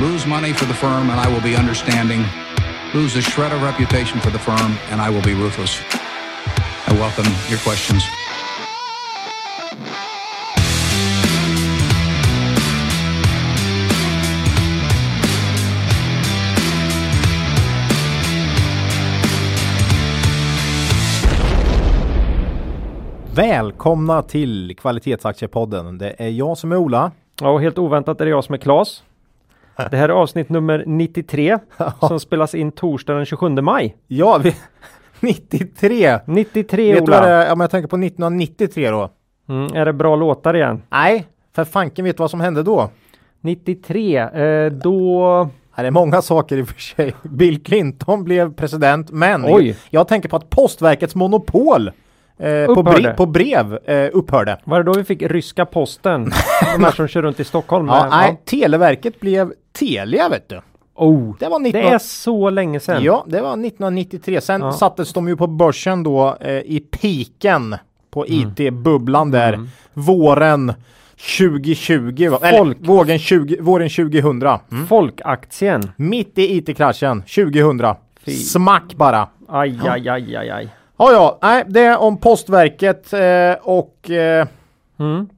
lose money for the firm and I will be understanding, lose a shred of reputation for the firm and I will be ruthless. I welcome your questions. Välkomna till Kvalitetsaktiepodden. Det är jag som är Ola. Ja, och helt oväntat är det jag som är Klas. Det här är avsnitt nummer 93 som spelas in torsdag den 27 maj. Ja, vi, 93! 93 Vet du vad det Ola! om jag tänker på 1993 då? Mm, är det bra låtar igen? Nej, för fanken vet du vad som hände då? 93, eh, då... Ja, Det är många saker i och för sig. Bill Clinton blev president, men Oj. jag tänker på att Postverkets monopol eh, på, brev, på brev eh, upphörde. Var det då vi fick ryska posten? De här som kör runt i Stockholm. Ja, med- nej, Televerket blev Telia vet du. Oh, Det var 19... det är så länge sedan. Ja, det var 1993. Sen Ja. sattes de ju på börsen då eh, i piken på Mm. IT-bubblan där våren 2020. va? Eller Folk. vågen 20, våren 2000. Mm. Folkaktien. Mitt i IT-kraschen 2000. Fy. Smack bara. Aj, aj, aj, aj, aj. Ja, ja, nej, det är om Postverket eh, och eh, Mm.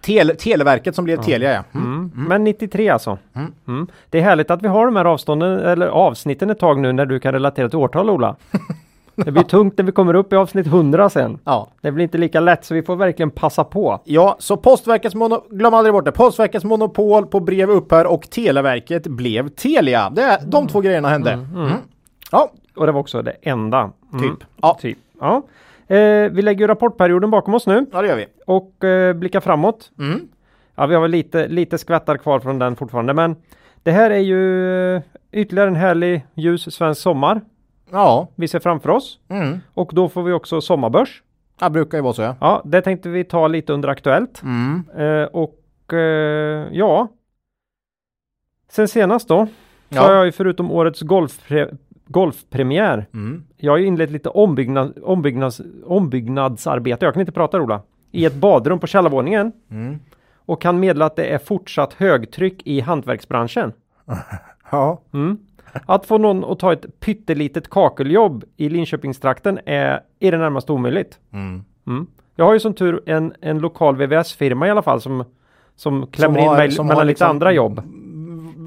tele, Televerket som blev Telia. Ja. Mm. Mm. Men 93 alltså. Mm. Det är härligt att vi har de här avstånden eller avsnitten ett tag nu när du kan relatera till årtal Ola. Det blir tungt när vi kommer upp i avsnitt 100 sen. Ja. Det blir inte lika lätt så vi får verkligen passa på. Ja, så Postverkets monopol, glöm aldrig bort det. Postverkets monopol på brev upphör och Televerket blev Telia. Det, är- de två grejerna hände. Mm. Ja, Och det var också det enda. Mm. typ. Ja, Typ. Ja. Eh, vi lägger ju rapportperioden bakom oss nu ja, det gör vi. och eh, blickar framåt. Mm. Ja, vi har väl lite, lite skvättar kvar från den fortfarande, men det här är ju eh, ytterligare en härlig ljus svensk sommar Ja, vi ser framför oss. mm. Och då får vi också sommarbörs. det brukar ju vara så. Ja. Ja, det tänkte vi ta lite under Aktuellt. Mm. Eh, och eh, ja. Sen senast då. Så Ja. har jag ju förutom årets golfpre- golfpremiär. Mm. Jag har ju inlett lite ombyggnad, ombyggnads, ombyggnadsarbete. Jag kan inte prata Ola. I ett badrum på källarvåningen. Mm. Och kan meddela att det är fortsatt högtryck i hantverksbranschen. Ja. Mm. Att få någon att ta ett pyttelitet kakeljobb i Linköpingstrakten är i det närmaste omöjligt. Mm. Mm. Jag har ju som tur en, en lokal VVS-firma i alla fall som, som klämmer har- in mig som mellan lite liksom andra jobb.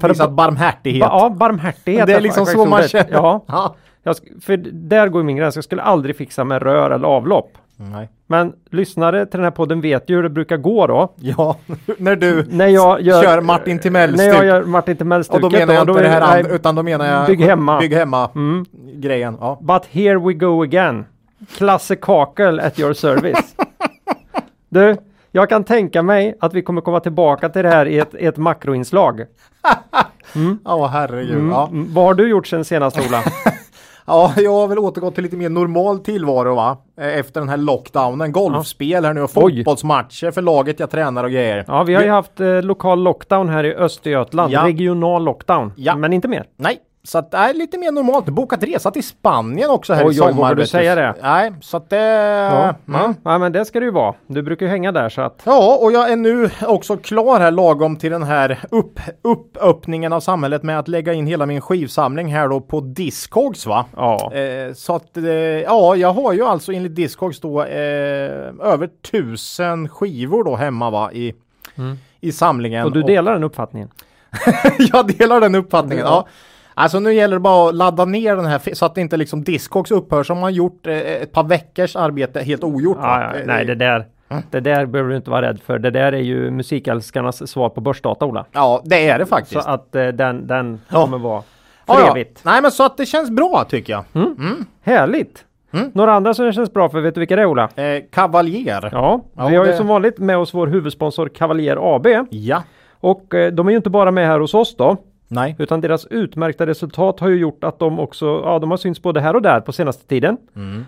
För att barmhärtighet. Ba, ja, barmhärtighet. det är liksom så man känner. Ja, Ja. jag, för där går min gräns. Jag skulle aldrig fixa med rör eller avlopp. Nej. Men lyssnare till den här podden vet ju hur det brukar gå då. Ja, när du När jag gör, kör Martin Timell När jag gör Martin Timell-stuket. Och då menar jag då inte det är- här andra, utan då menar jag Bygg hemma. Bygg hemma Mm. grejen. Ja. But here we go again. Klasse Kakel at your service. du, jag kan tänka mig att vi kommer komma tillbaka till det här i ett, ett makroinslag. Ja, herregud. Mm. Ja. Mm. Vad har du gjort sen senast Ola? ja, jag har väl återgått till lite mer normal tillvaro va? Eh, Efter den här lockdownen. Golfspel här nu och fotbollsmatcher för laget jag tränar och grejer. Ja, vi har ju haft eh, lokal lockdown här i Östergötland. Ja. Regional lockdown. Ja. Men inte mer. Nej, så att det är lite mer normalt. Bokat resa till Spanien också här Oj, i oj, sommar. vågar du säga det? Nej, så att det... Ja, Mm. ja. ja, men det ska det ju vara. Du brukar ju hänga där så att. Ja, och jag är nu också klar här lagom till den här upp, uppöppningen av samhället med att lägga in hela min skivsamling här då på Discogs va? Ja. Eh, så att, eh, ja, jag har ju alltså enligt Discogs då eh, över tusen skivor då hemma va i, i samlingen. Mm. Och du Och- delar den uppfattningen. jag delar den uppfattningen. Ja. Ja. Alltså nu gäller det bara att ladda ner den här så att inte liksom Discogs upphör som har gjort eh, ett par veckors arbete helt ogjort. Ja, ja, Eh, nej, det där. Det där behöver du inte vara rädd för. Det där är ju musikälskarnas svar på börsdata, Ola. ja, det är det Så faktiskt. att eh, den, den Ja. kommer vara för ja. evigt. Nej, men så att det känns bra tycker jag. Härligt! Mm. Några andra som det känns bra för, vet du vilka det är Ola? Eh, Kavaljer. Ja, Ja, vi har ju det- som vanligt med oss vår huvudsponsor Cavalier AB. Ja. Och eh, de är ju inte bara med här hos oss då, Nej. utan deras utmärkta resultat har ju gjort att de också, ja de har synts både här och där på senaste tiden.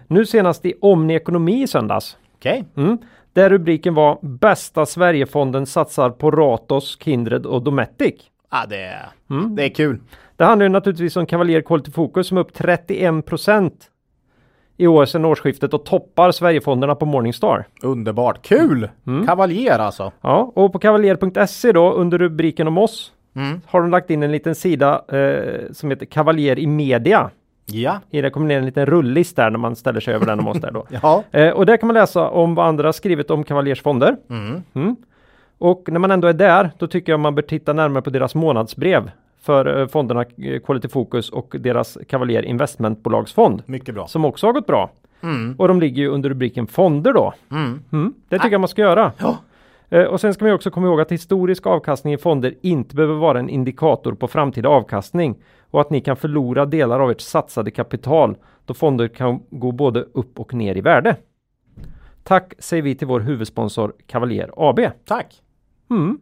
Nu senast i Omni Ekonomi i söndags. Okej. Mm. Där rubriken var Bästa Sverigefonden satsar på Ratos, Kindred och Dometic. Ja, det, är- Mm. det är kul. Det handlar ju naturligtvis om Cavalier Quality Focus som är upp 31% i år sedan årsskiftet och toppar Sverigefonderna på Morningstar. Underbart. Kul! Mm. Kavaljer alltså. Ja, och på kavaljer.se då under rubriken om oss har de lagt in en liten sida eh, som heter Kavaljer i media. Ja. Det kommer ner en liten rullist där när man ställer sig över den och måste då. Ja. Eh, och där kan man läsa om vad andra har skrivit om Cavaliers fonder. Mm. Mm. Och när man ändå är där, då tycker jag man bör titta närmare på deras månadsbrev för eh, fonderna eh, Quality Focus och deras Cavalier Investmentbolagsfond Mycket bra. som också har gått bra. Mm. Och de ligger ju under rubriken fonder då. Mm. Mm. Det tycker jag man ska göra. Ja. Eh, och sen ska man också komma ihåg att historisk avkastning i fonder inte behöver vara en indikator på framtida avkastning och att ni kan förlora delar av ert satsade kapital då fonder kan gå både upp och ner i värde. Tack säger vi till vår huvudsponsor Cavalier AB. Tack. Mm.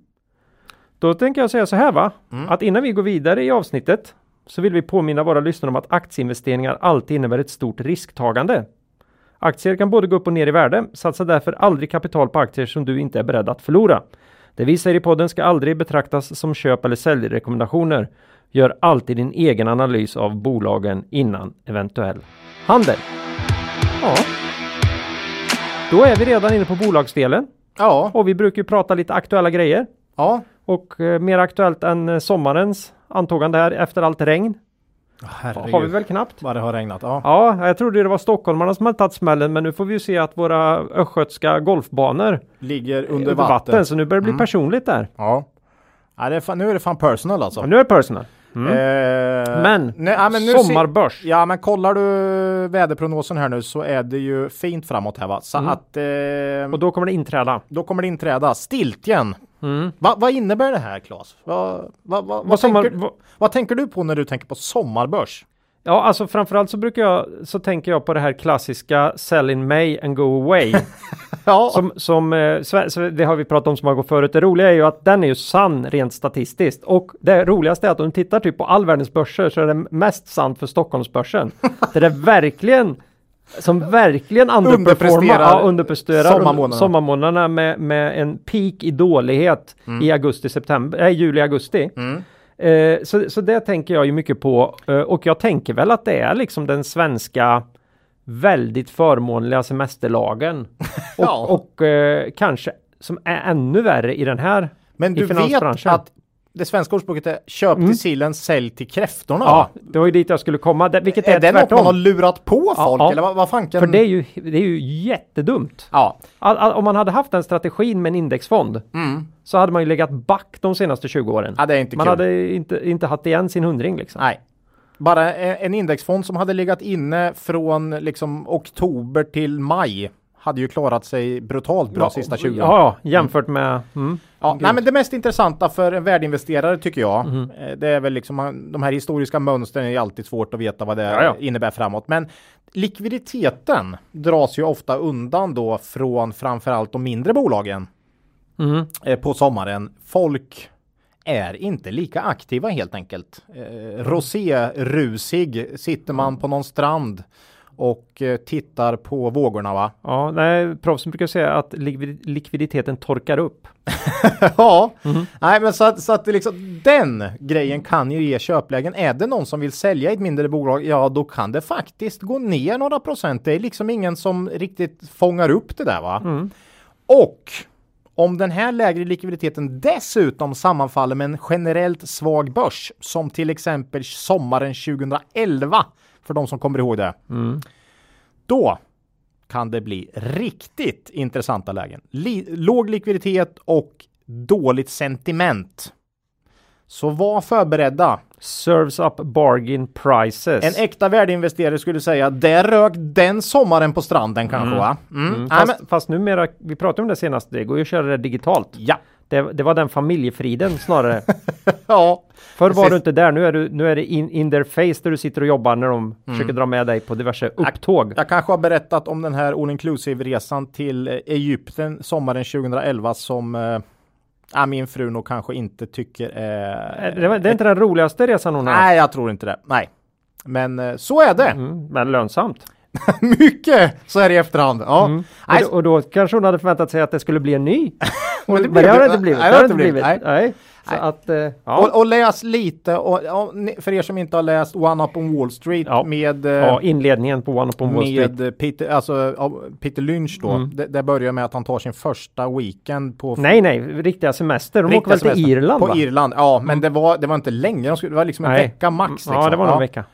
Då tänker jag säga så här va, Mm. att innan vi går vidare i avsnittet så vill vi påminna våra lyssnare om att aktieinvesteringar alltid innebär ett stort risktagande. Aktier kan både gå upp och ner i värde. Satsa därför aldrig kapital på aktier som du inte är beredd att förlora. Det vi säger i podden ska aldrig betraktas som köp eller säljrekommendationer. Gör alltid din egen analys av bolagen innan eventuell handel. Ja. Då är vi redan inne på bolagsdelen Ja. och vi brukar ju prata lite aktuella grejer. Ja. Och eh, mer aktuellt än eh, sommarens antågande här efter allt regn. Herregud. Har vi väl knappt. Vad det har regnat. Ja. Ja, jag trodde det var stockholmarna som hade tagit smällen men nu får vi ju se att våra östgötska golfbanor Ligger är under vatten. Så nu börjar det bli Mm. personligt där. Ja. ja är fan, nu är det fan personal alltså. Ja, nu är det personal. Mm. Eh, men, nej, ja, men sommarbörs. Ja men kollar du väderprognosen här nu så är det ju fint framåt här va. Så Mm. att eh, Och då kommer det inträda. då kommer det inträda stiltjen. Mm. Va, vad innebär det här Claes? Va, va, va, vad, Vad sommar, tänker, vad- tänker du på när du tänker på sommarbörs? ja, alltså framförallt så brukar jag så tänker jag på det här klassiska sell in May and go away. Ja, som, som eh, det har vi pratat om som har gått förut. Det roliga är ju att den är ju sann rent statistiskt och det roligaste är att om du tittar typ på all världens börser så är det mest sant för Stockholmsbörsen. det är verkligen som verkligen underperformar, Underpresterar ja, underpresterar sommarmånaderna. sommarmånaderna med, med en peak i dålighet i augusti, september, äh, juli, augusti. Mm. Eh, så, så det tänker jag ju mycket på eh, och jag tänker väl att det är liksom den svenska väldigt förmånliga semesterlagen. Ja. Och, och eh, kanske som är ännu värre i den här men du vet att det svenska ordspråket är köp Mm. till sillen, sälj till kräftorna. Ja, det var ju dit jag skulle komma. Det, vilket är, är det något tvärtom. man har lurat på folk ja. eller vad, vad fanken? För det är ju, det är ju jättedumt. Ja. All, all, om man hade haft den strategin med en indexfond Mm. så hade man ju legat back de senaste 20 åren. ja, det är inte man kul. hade inte, inte haft igen sin hundring liksom. Nej. Bara en en indexfond som hade legat inne från liksom oktober till maj hade ju klarat sig brutalt bra sista 20 åren. Ja, jämfört med... Mm. Ja, nej, men det mest intressanta för en värdeinvesterare tycker jag, eh, det är väl liksom de här historiska mönstren är alltid svårt att veta vad det Ja, ja. innebär framåt. Men likviditeten dras ju ofta undan då från framförallt de mindre bolagen Mm. på sommaren. Folk är inte lika aktiva helt enkelt. Eh, Rosé-rusig sitter man på någon strand och eh, tittar på vågorna va? Ja, nej, proffsen brukar säga att likvid- likviditeten torkar upp. ja, Mhm. nej men så att, så att liksom, den grejen kan ju ge köplägen. Är det någon som vill sälja ett mindre bolag, ja då kan det faktiskt gå ner några procent. Det är liksom ingen som riktigt fångar upp det där va. Mm. Och om den här lägre likviditeten dessutom sammanfaller med en generellt svag börs, som till exempel sommaren 2011, för de som kommer ihåg det, Mm. då kan det bli riktigt intressanta lägen. Li- låg likviditet och dåligt sentiment. Så var förberedda. Serves up bargain prices. En äkta värdeinvesterare skulle säga, där rök den sommaren på stranden kanske va? Mm. Mm, Nej, fast, men, fast numera, vi pratade om det senast, det går ju att köra det digitalt. ja. Det, det var den familjefriden snarare. ja. Förr var du inte där, nu är, du, nu är det in, in their face där du sitter och jobbar när de försöker dra med dig på diverse upptåg. Jag kanske har berättat om den här all inclusive resan till eh, Egypten sommaren 2011 som eh, ja, min fru nog kanske inte tycker är... Eh, Det, var- det är inte den roligaste resan hon har haft. Nej, jag tror inte det. Nej. Men så är det. Mm, men lönsamt. Mycket så är det i efterhand. Ja. Mm. Nej, Och, då, och då kanske hon hade förväntat sig att det skulle bli en ny. Men det men det har det inte blivit. nej, Det har inte blivit. Nej. Nej. Så att, eh, ja. Och, och läs lite, och, och, för er som inte har läst One Up on Wall Street Ja. med, eh, ja, inledningen på One Upon Wall Street. med Peter, alltså, Peter Lynch då. Mm. Det, det börjar med att han tar sin första weekend på Nej, nej, riktiga semester. De riktiga åker väl till semester. Irland På va? Mm. Irland, ja men det var, det var inte länge, de skulle, det var liksom en Nej. vecka max. Liksom. Ja, det var någon vecka.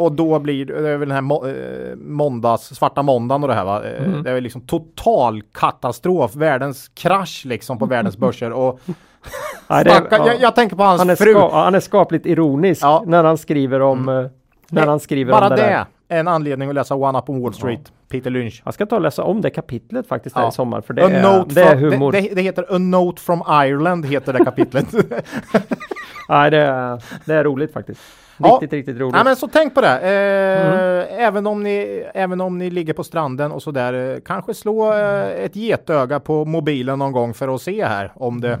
Och då blir det, är väl den här må, eh, måndags, svarta måndagen och det här va. Eh, Mm. Det är väl liksom total katastrof, världens krasch liksom på världens börser. Och Nej, det, ja. jag, jag tänker på hans han, är fru. ska, ja, han är skapligt ironisk Ja. Mm. när han skriver om eh, när han skriver Bara om det, det där. är en anledning att läsa One Up on Wall Street, Peter Lynch. Jag ska ta och läsa om det kapitlet faktiskt Ja. i sommar för det, A är, det är humor. Det, det, heter A Note from Ireland heter det kapitlet. Nej, det det är roligt faktiskt. Ja. Riktigt, riktigt roligt. Nej men så tänk på det. Eh, Mm. även, om ni, även om ni ligger på stranden och sådär. Eh, kanske slå eh, ett getöga på mobilen någon gång för att se här om det,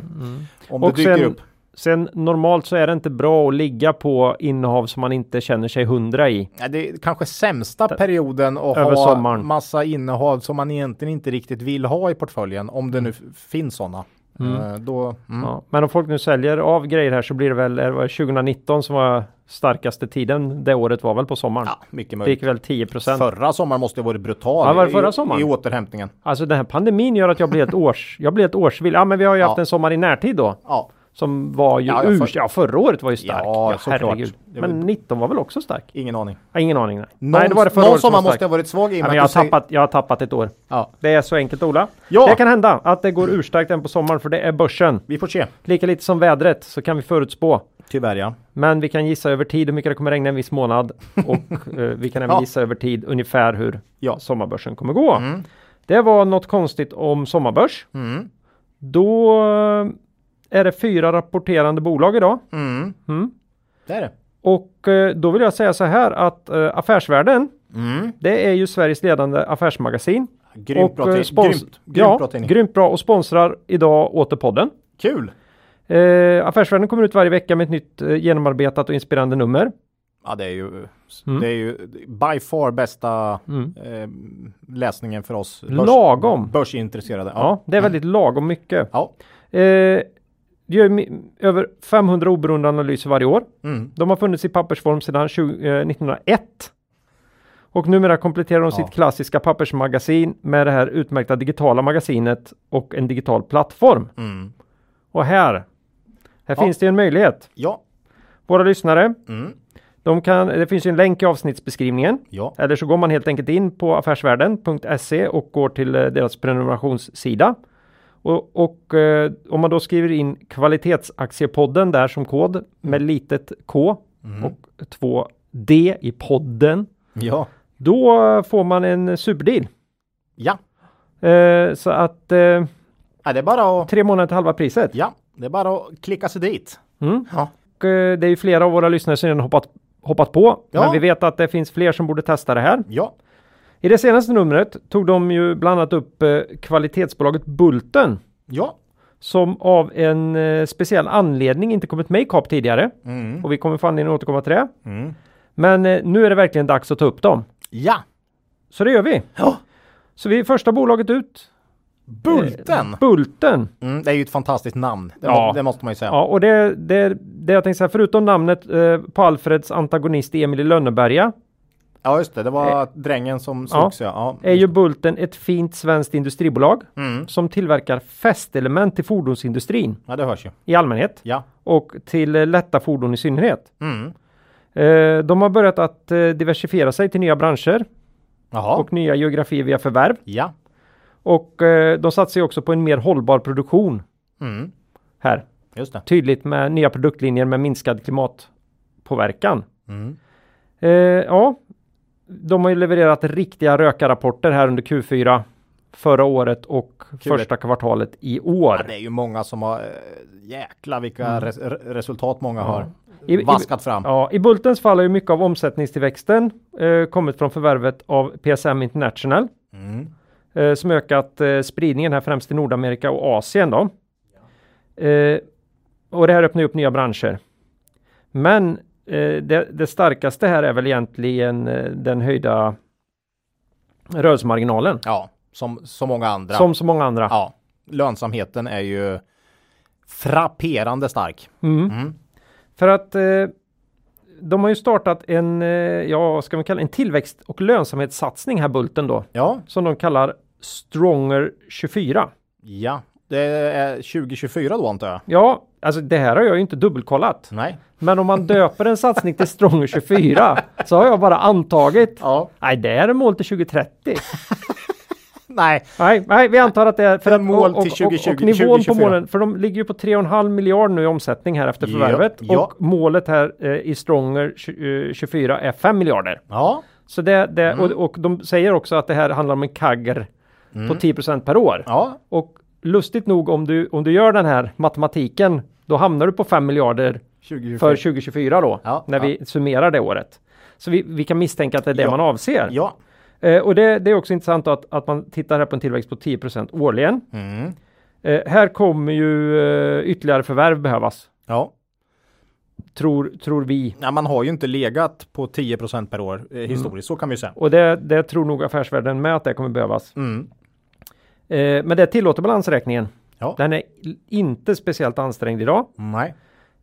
om det dyker sen, upp. sen normalt så är det inte bra att ligga på innehav som man inte känner sig hundra i. Ja, det är kanske sämsta perioden att Över ha sommaren. massa innehav som man egentligen inte riktigt vill ha i portföljen. Om det nu f- finns sådana. Eh, då, mm. Ja. Men om folk nu säljer av grejer här så blir det väl det var 2019 som var starkaste tiden. Det året var väl på sommaren. ja, mycket Det möjligt. gick väl 10 procent. Förra sommaren måste ha varit brutal Ja, var det förra i, sommaren? i återhämtningen. Alltså den här pandemin gör att jag blir ett års, jag blir ett årsvill. Ja men vi har ju haft Ja. en sommar i närtid då. Ja, Som var ju Ja, ja, ur, för- ja förra året var ju stark. Ja, såklart. herregud. Var- Men 19 var väl också stark? ingen aning. Ja, ingen aning. Nej, Någon, nej det var det förra någon året som måste ha varit svag i Ja, men jag, har säger- tappat, jag har tappat ett år. Ja, Det är så enkelt Ola. Ja. Det kan hända att det går urstarkt än på sommaren för det är börsen. vi får se. Lika lite som vädret så kan vi förutspå. Tyvärr ja. Men vi kan gissa över tid hur mycket det kommer regna en viss månad och eh, vi kan även Ja. gissa över tid ungefär hur Ja. sommarbörsen kommer gå. Mm. Det var något konstigt om sommarbörs. Mm. Då eh, är det fyra rapporterande bolag idag. Mm. Mm. Det är det. Och eh, då vill jag säga så här att eh, Affärsvärlden, Mm. det är ju Sveriges ledande affärsmagasin. Grymt och, bra, eh, spons- grymt, grymt ja, bra tidning. grymt bra och sponsrar idag Återpodden. Kul! Eh, Affärsvärlden kommer ut varje vecka med ett nytt eh, genomarbetat och inspirerande nummer. Ja, det är ju, Mm. det är ju by far bästa Mm. eh, läsningen för oss Lagom. börsintresserade. Ja, det är väldigt lagom mycket. Ja. Eh, det gör över 500 oberoende analyser varje år. Mm. De har funnits i pappersform sedan 20, eh, 1901. Och numera kompletterar de Ja. sitt klassiska pappersmagasin med det här utmärkta digitala magasinet och en digital plattform. Mm. Och här, här Ja. finns det en möjlighet. Ja. Våra lyssnare, Mm. de kan, det finns ju en länk i avsnittsbeskrivningen. Ja. Eller så går man helt enkelt in på affärsvärlden.se och går till eh, deras prenumerationssida. Och, och eh, om man då skriver in kvalitetsaktiepodden där som kod med litet K Mm. och två D i podden. Ja. Då får man en superdeal. Ja. Eh, så att eh, ja. Det är bara att tre månader till halva priset. Ja, det är bara att klicka sig dit. Mm. Ja. Och, eh, det är ju flera av våra lyssnare som redan hoppat, hoppat på. Ja. Men vi vet att det finns fler som borde testa det här. Ja. I det senaste numret tog de ju bland annat upp eh, kvalitetsbolaget Bulten Ja. som av en eh, speciell anledning inte kommit med i KAP tidigare. Mm. Och vi kommer få anledning att återkomma till det. Mm. Men eh, nu är det verkligen dags att ta upp dem. Ja. Så det gör vi. Ja. Så vi är första bolaget ut. Bulten. Bulten. Mm, det är ju ett fantastiskt namn. Det, Ja. må, det måste man ju säga. Ja, och det, det, det jag tänkte säga, förutom namnet eh, på Alfreds antagonist Emil i Lönneberga Ja, just det. Det var drängen som slogs. Ja. Ja. är ju Bulten ett fint svenskt industribolag Mm. som tillverkar fästelement till fordonsindustrin ja, det hörs ju. i allmänhet Ja. och till eh, lätta fordon i synnerhet. Mm. Eh, de har börjat att eh, diversifiera sig till nya branscher Jaha. och nya geografier via förvärv. Ja. Och eh, de satsar ju också på en mer hållbar produktion Mm. här. Just det. Tydligt med nya produktlinjer med minskad klimatpåverkan. Mm. Eh, ja, de har ju levererat riktiga rökarrapporter här under Q4 förra året och Kul. första kvartalet i år. Ja, det är ju många som har... eh, Jäklar vilka res re- resultat många har Mm. I- i- vaskat fram. Ja, I Bultens fall har ju mycket av omsättningstillväxten eh, kommit från förvärvet av PSM International Mm. eh, som ökat eh, spridningen här främst i Nordamerika och Asien då. Eh, och det här öppnar ju upp nya branscher. Men det, det starkaste här är väl egentligen eh, den höjda rörelsemarginalen. Ja, som så många andra. Som så många andra. Ja, lönsamheten är ju frapperande stark. Mm. För att eh, de har ju startat en, eh, ja ska man kalla en tillväxt och lönsamhetssatsning här Bulten då. Ja, Som de kallar Stronger 24. ja. Det är 2024 då antar jag. Ja, alltså det här har jag ju inte dubbelkollat. Nej. Men om man döper en satsning till Stronger 24 så har jag bara antagit. Ja. Nej, det är mål till 2030. Nej. Nej, nej, vi antar att det är för att mål och, till och, och, 2020, och nivån på 2024. målen, för de ligger ju på 3,5 miljard nu i omsättning här efter Ja, förvärvet ja. och målet här eh, i Stronger tj- eh, 24 är 5 miljarder. Ja. Så det, det Mm. och, och de säger också att det här handlar om en kagger på 10 per år. Ja. Och lustigt nog om du, om du gör den här matematiken, då hamnar du på 5 miljarder 2024. för 2024 då, Ja, när ja. vi summerar det året. Så vi, vi kan misstänka att det är det Ja. man avser. Ja. Eh, och det, det är också intressant att, att man tittar här på en tillväxt på 10% årligen. Mm. Eh, här kommer ju eh, ytterligare förvärv behövas, Ja. tror, tror vi. ja. Man har ju inte legat på 10% per år eh, historiskt, så kan vi säga. Och det, det tror nog affärsvärlden med att det kommer behövas. Mm. Eh, men det tillåter balansräkningen. Ja. Den är inte speciellt ansträngd idag. Nej.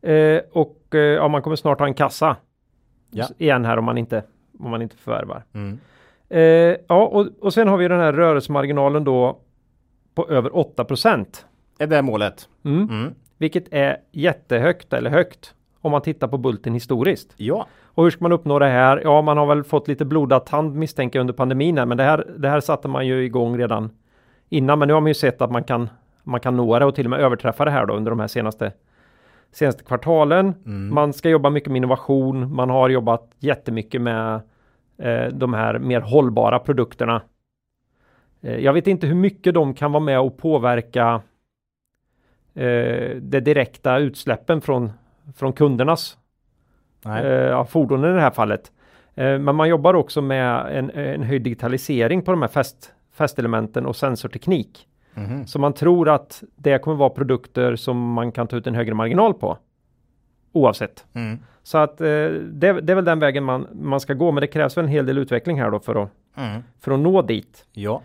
Eh, och eh, ja, man kommer snart ha en kassa. Ja. Igen här om man inte, om man inte förvärvar. Mm. Eh, ja, och, och sen har vi den här rörelsemarginalen då på över 8 Är det målet? Mm. Mm. Vilket är jättehögt eller högt om man tittar på Bulten historiskt. Ja. Och hur ska man uppnå det här? Ja, man har väl fått lite blodad tand misstänker under pandemin här, men det här, det här satte man ju igång redan innan. Men nu har man ju sett att man kan, man kan nå det och till och med överträffa det här då under de här senaste, senaste kvartalen. Man ska jobba mycket med innovation. Man har jobbat jättemycket med eh, de här mer hållbara produkterna. Eh, jag vet inte hur mycket de kan vara med och påverka eh, det direkta utsläppen från, från kundernas eh, ja, fordonen i det här fallet. Eh, men man jobbar också med en, en höjd digitalisering på de här fäst, fästelementen och sensorteknik. Mhm. Så man tror att det kommer vara produkter som man kan ta ut en högre marginal på. Oavsett. Mm. Så att eh, det, det är väl den vägen man, man ska gå, men det krävs väl en hel del utveckling här då för att, Mm. för att nå dit. Ja.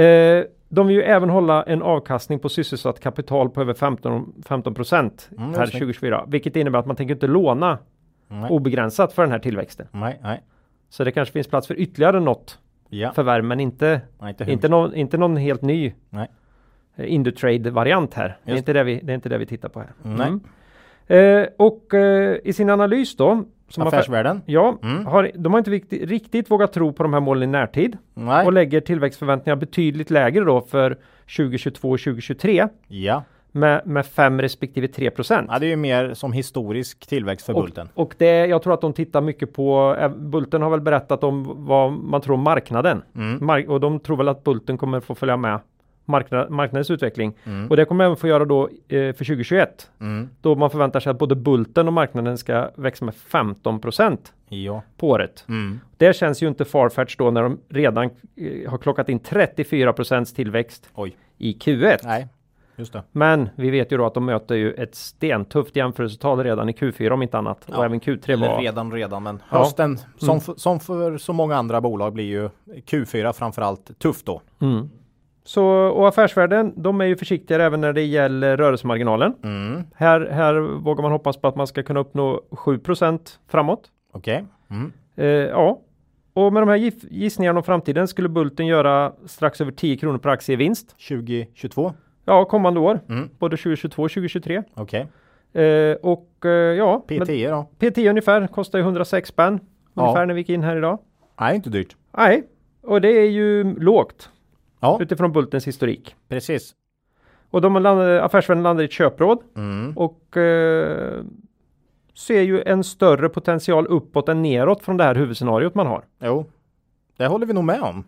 Eh, de vill ju även hålla en avkastning på sysselsatt kapital på över 15, 15 procent Mm, här snyggt. 2024, vilket innebär att man tänker inte låna Nej. obegränsat för den här tillväxten. Nej. Nej. Så det kanske finns plats för ytterligare något Ja. förvärv, men inte, Nej, inte inte, någon, inte någon helt ny Nej. eh, Indutrade-variant här. Det är, inte det, vi, det är inte det vi tittar på här. Nej. Mm. Eh, och eh, i sin analys då, som affär, Affärsvärlden? ja, Mm. har, de har inte riktigt, riktigt vågat tro på de här målen i närtid Nej. och lägger tillväxtförväntningar betydligt lägre då för 2022 och 2023 Ja. Med, med 5 respektive 3 procent. ja. Det är ju mer som historisk tillväxt för Och, Bulten. och det, jag tror att de tittar mycket på, eh, Bulten har väl berättat om vad man tror om marknaden. Mm. Mark- och de tror väl att Bulten kommer få följa med marknad, marknadens utveckling. Mm. Och det kommer även få göra då eh, för 2021. Mm. Då man förväntar sig att både Bulten och marknaden ska växa med 15 procent Ja. på året. Mm. Det känns ju inte farfetch då när de redan eh, har klockat in 34 procents tillväxt Oj. i Q1. Nej. Just det. Men vi vet ju då att de möter ju ett stentufft jämförelsetal redan i Q4 om inte annat. Och Ja, även Q3 Eller var... redan, redan. Men Ja. hösten, som, f- som för så många andra bolag, blir ju Q4 framförallt tufft då. Mm. Så, och affärsvärden, de är ju försiktigare även när det gäller rörelsemarginalen. Mm. Här, här vågar man hoppas på att man ska kunna uppnå 7% framåt. Okej. Mm. Eh, ja, och med de här gissningarna om framtiden skulle Bulten göra strax över 10 kronor per aktie i vinst. 2022. Ja, kommande år, Mm. både 2022 och 2023. Okej. Eh, och eh, ja, men P10 då? P10 ungefär kostar ju 106 spänn. Ja. Ungefär när vi gick in här idag. Nej, inte dyrt. Nej, och det är ju lågt Ja, utifrån Bultens historik. precis. Och de landade, affärsvärden landade i ett köpråd Mm. och eh, ser ju en större potential uppåt än neråt från det här huvudscenariot man har. Jo, det håller vi nog med om.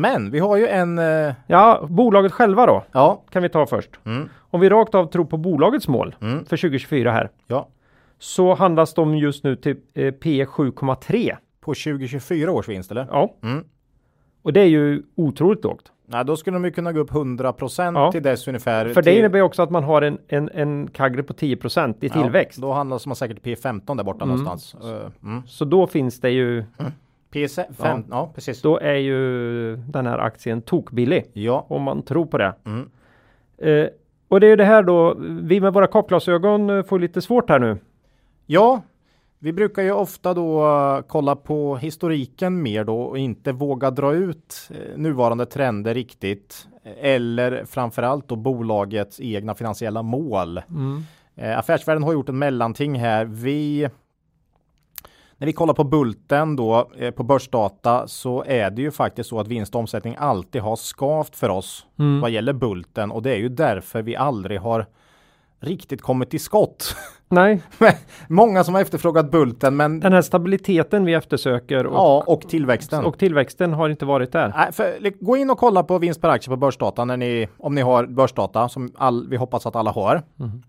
Men vi har ju en... eh, Ja, bolaget själva då Ja. kan vi ta först. Mm. Om vi rakt av tror på bolagets mål Mm. för 2024 här Ja. så handlas de just nu till eh, P 7,3. På 2024 års vinst eller? Ja, Mm. och det är ju otroligt lågt. Nej, då skulle de ju kunna gå upp 100% Ja. till dess ungefär. För det till- innebär ju också att man har en, en, en kagre på 10% i tillväxt. Ja, då handlas man säkert P15 där borta någonstans. Eh, Mm. Så då finns det ju, P5, ja. ja precis. då är ju den här aktien tokbillig Ja. om man tror på det. Mm. Eh, Och det är ju det här då, vi med våra kapglasögon eh, får lite svårt här nu. Ja, vi brukar ju ofta då uh, kolla på historiken mer då och inte våga dra ut uh, nuvarande trender riktigt. Eller framförallt då bolagets egna finansiella mål. Mm. Affärsvärlden har gjort en mellanting här. Vi när vi kollar på Bulten då eh, på börsdata så är det ju faktiskt så att vinst och omsättning alltid har skavt för oss Mm. vad gäller Bulten och det är ju därför vi aldrig har riktigt kommit till skott. Nej, Många som har efterfrågat Bulten men den här stabiliteten vi eftersöker och, ja, och tillväxten. och tillväxten har inte varit där. Nej, för, gå in och kolla på vinst per aktie på börsdata när ni, om ni har börsdata som all, vi hoppas att alla har. Mhm.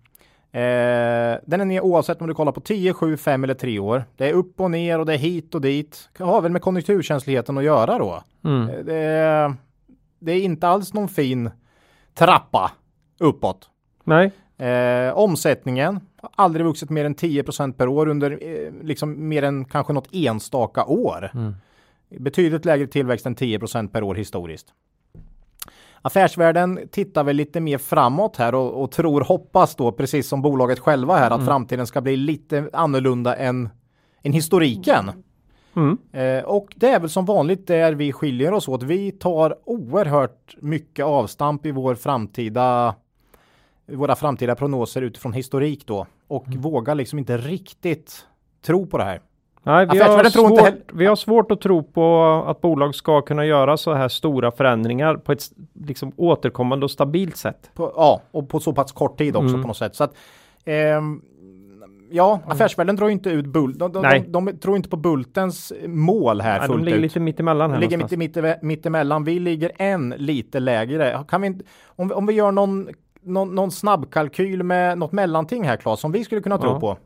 Eh, den är ner oavsett om du kollar på 10, 7, 5 eller 3 år. Det är upp och ner och det är hit och dit. Det har väl med konjunkturkänsligheten att göra då. Mm. Eh, Det, är, det är inte alls någon fin trappa uppåt. Nej, Eh, omsättningen har aldrig vuxit mer än 10% per år under eh, liksom mer än kanske något enstaka år. Mm. Betydligt lägre tillväxt än 10% per år historiskt. Affärsvärlden tittar väl lite mer framåt här och, och tror, hoppas då, precis som bolaget själva här, att framtiden ska bli lite annorlunda än, än historiken. Mm. Eh, och det är väl som vanligt där vi skiljer oss åt. Vi tar oerhört mycket avstamp i vår framtida våra framtida prognoser utifrån historik då och vågar liksom inte riktigt tro på det här. Nej, vi, har tror inte svårt, vi har svårt att tro på att bolag ska kunna göra så här stora förändringar på ett liksom återkommande och stabilt sätt. På, ja, och på så pass kort tid också Mm. på något sätt. Så att, ehm, ja, affärsvärlden drar ju inte ut bult. De, de, de, de tror inte på Bultens mål här Nej, fullt de ligger ut. lite mitt emellan De ligger någonstans. mitt, mitt, mitt emellan. Vi ligger en lite lägre. Kan vi, om, vi, om vi gör någon, någon, någon snabbkalkyl med något mellanting här Claes, som vi skulle kunna tro Ja. på.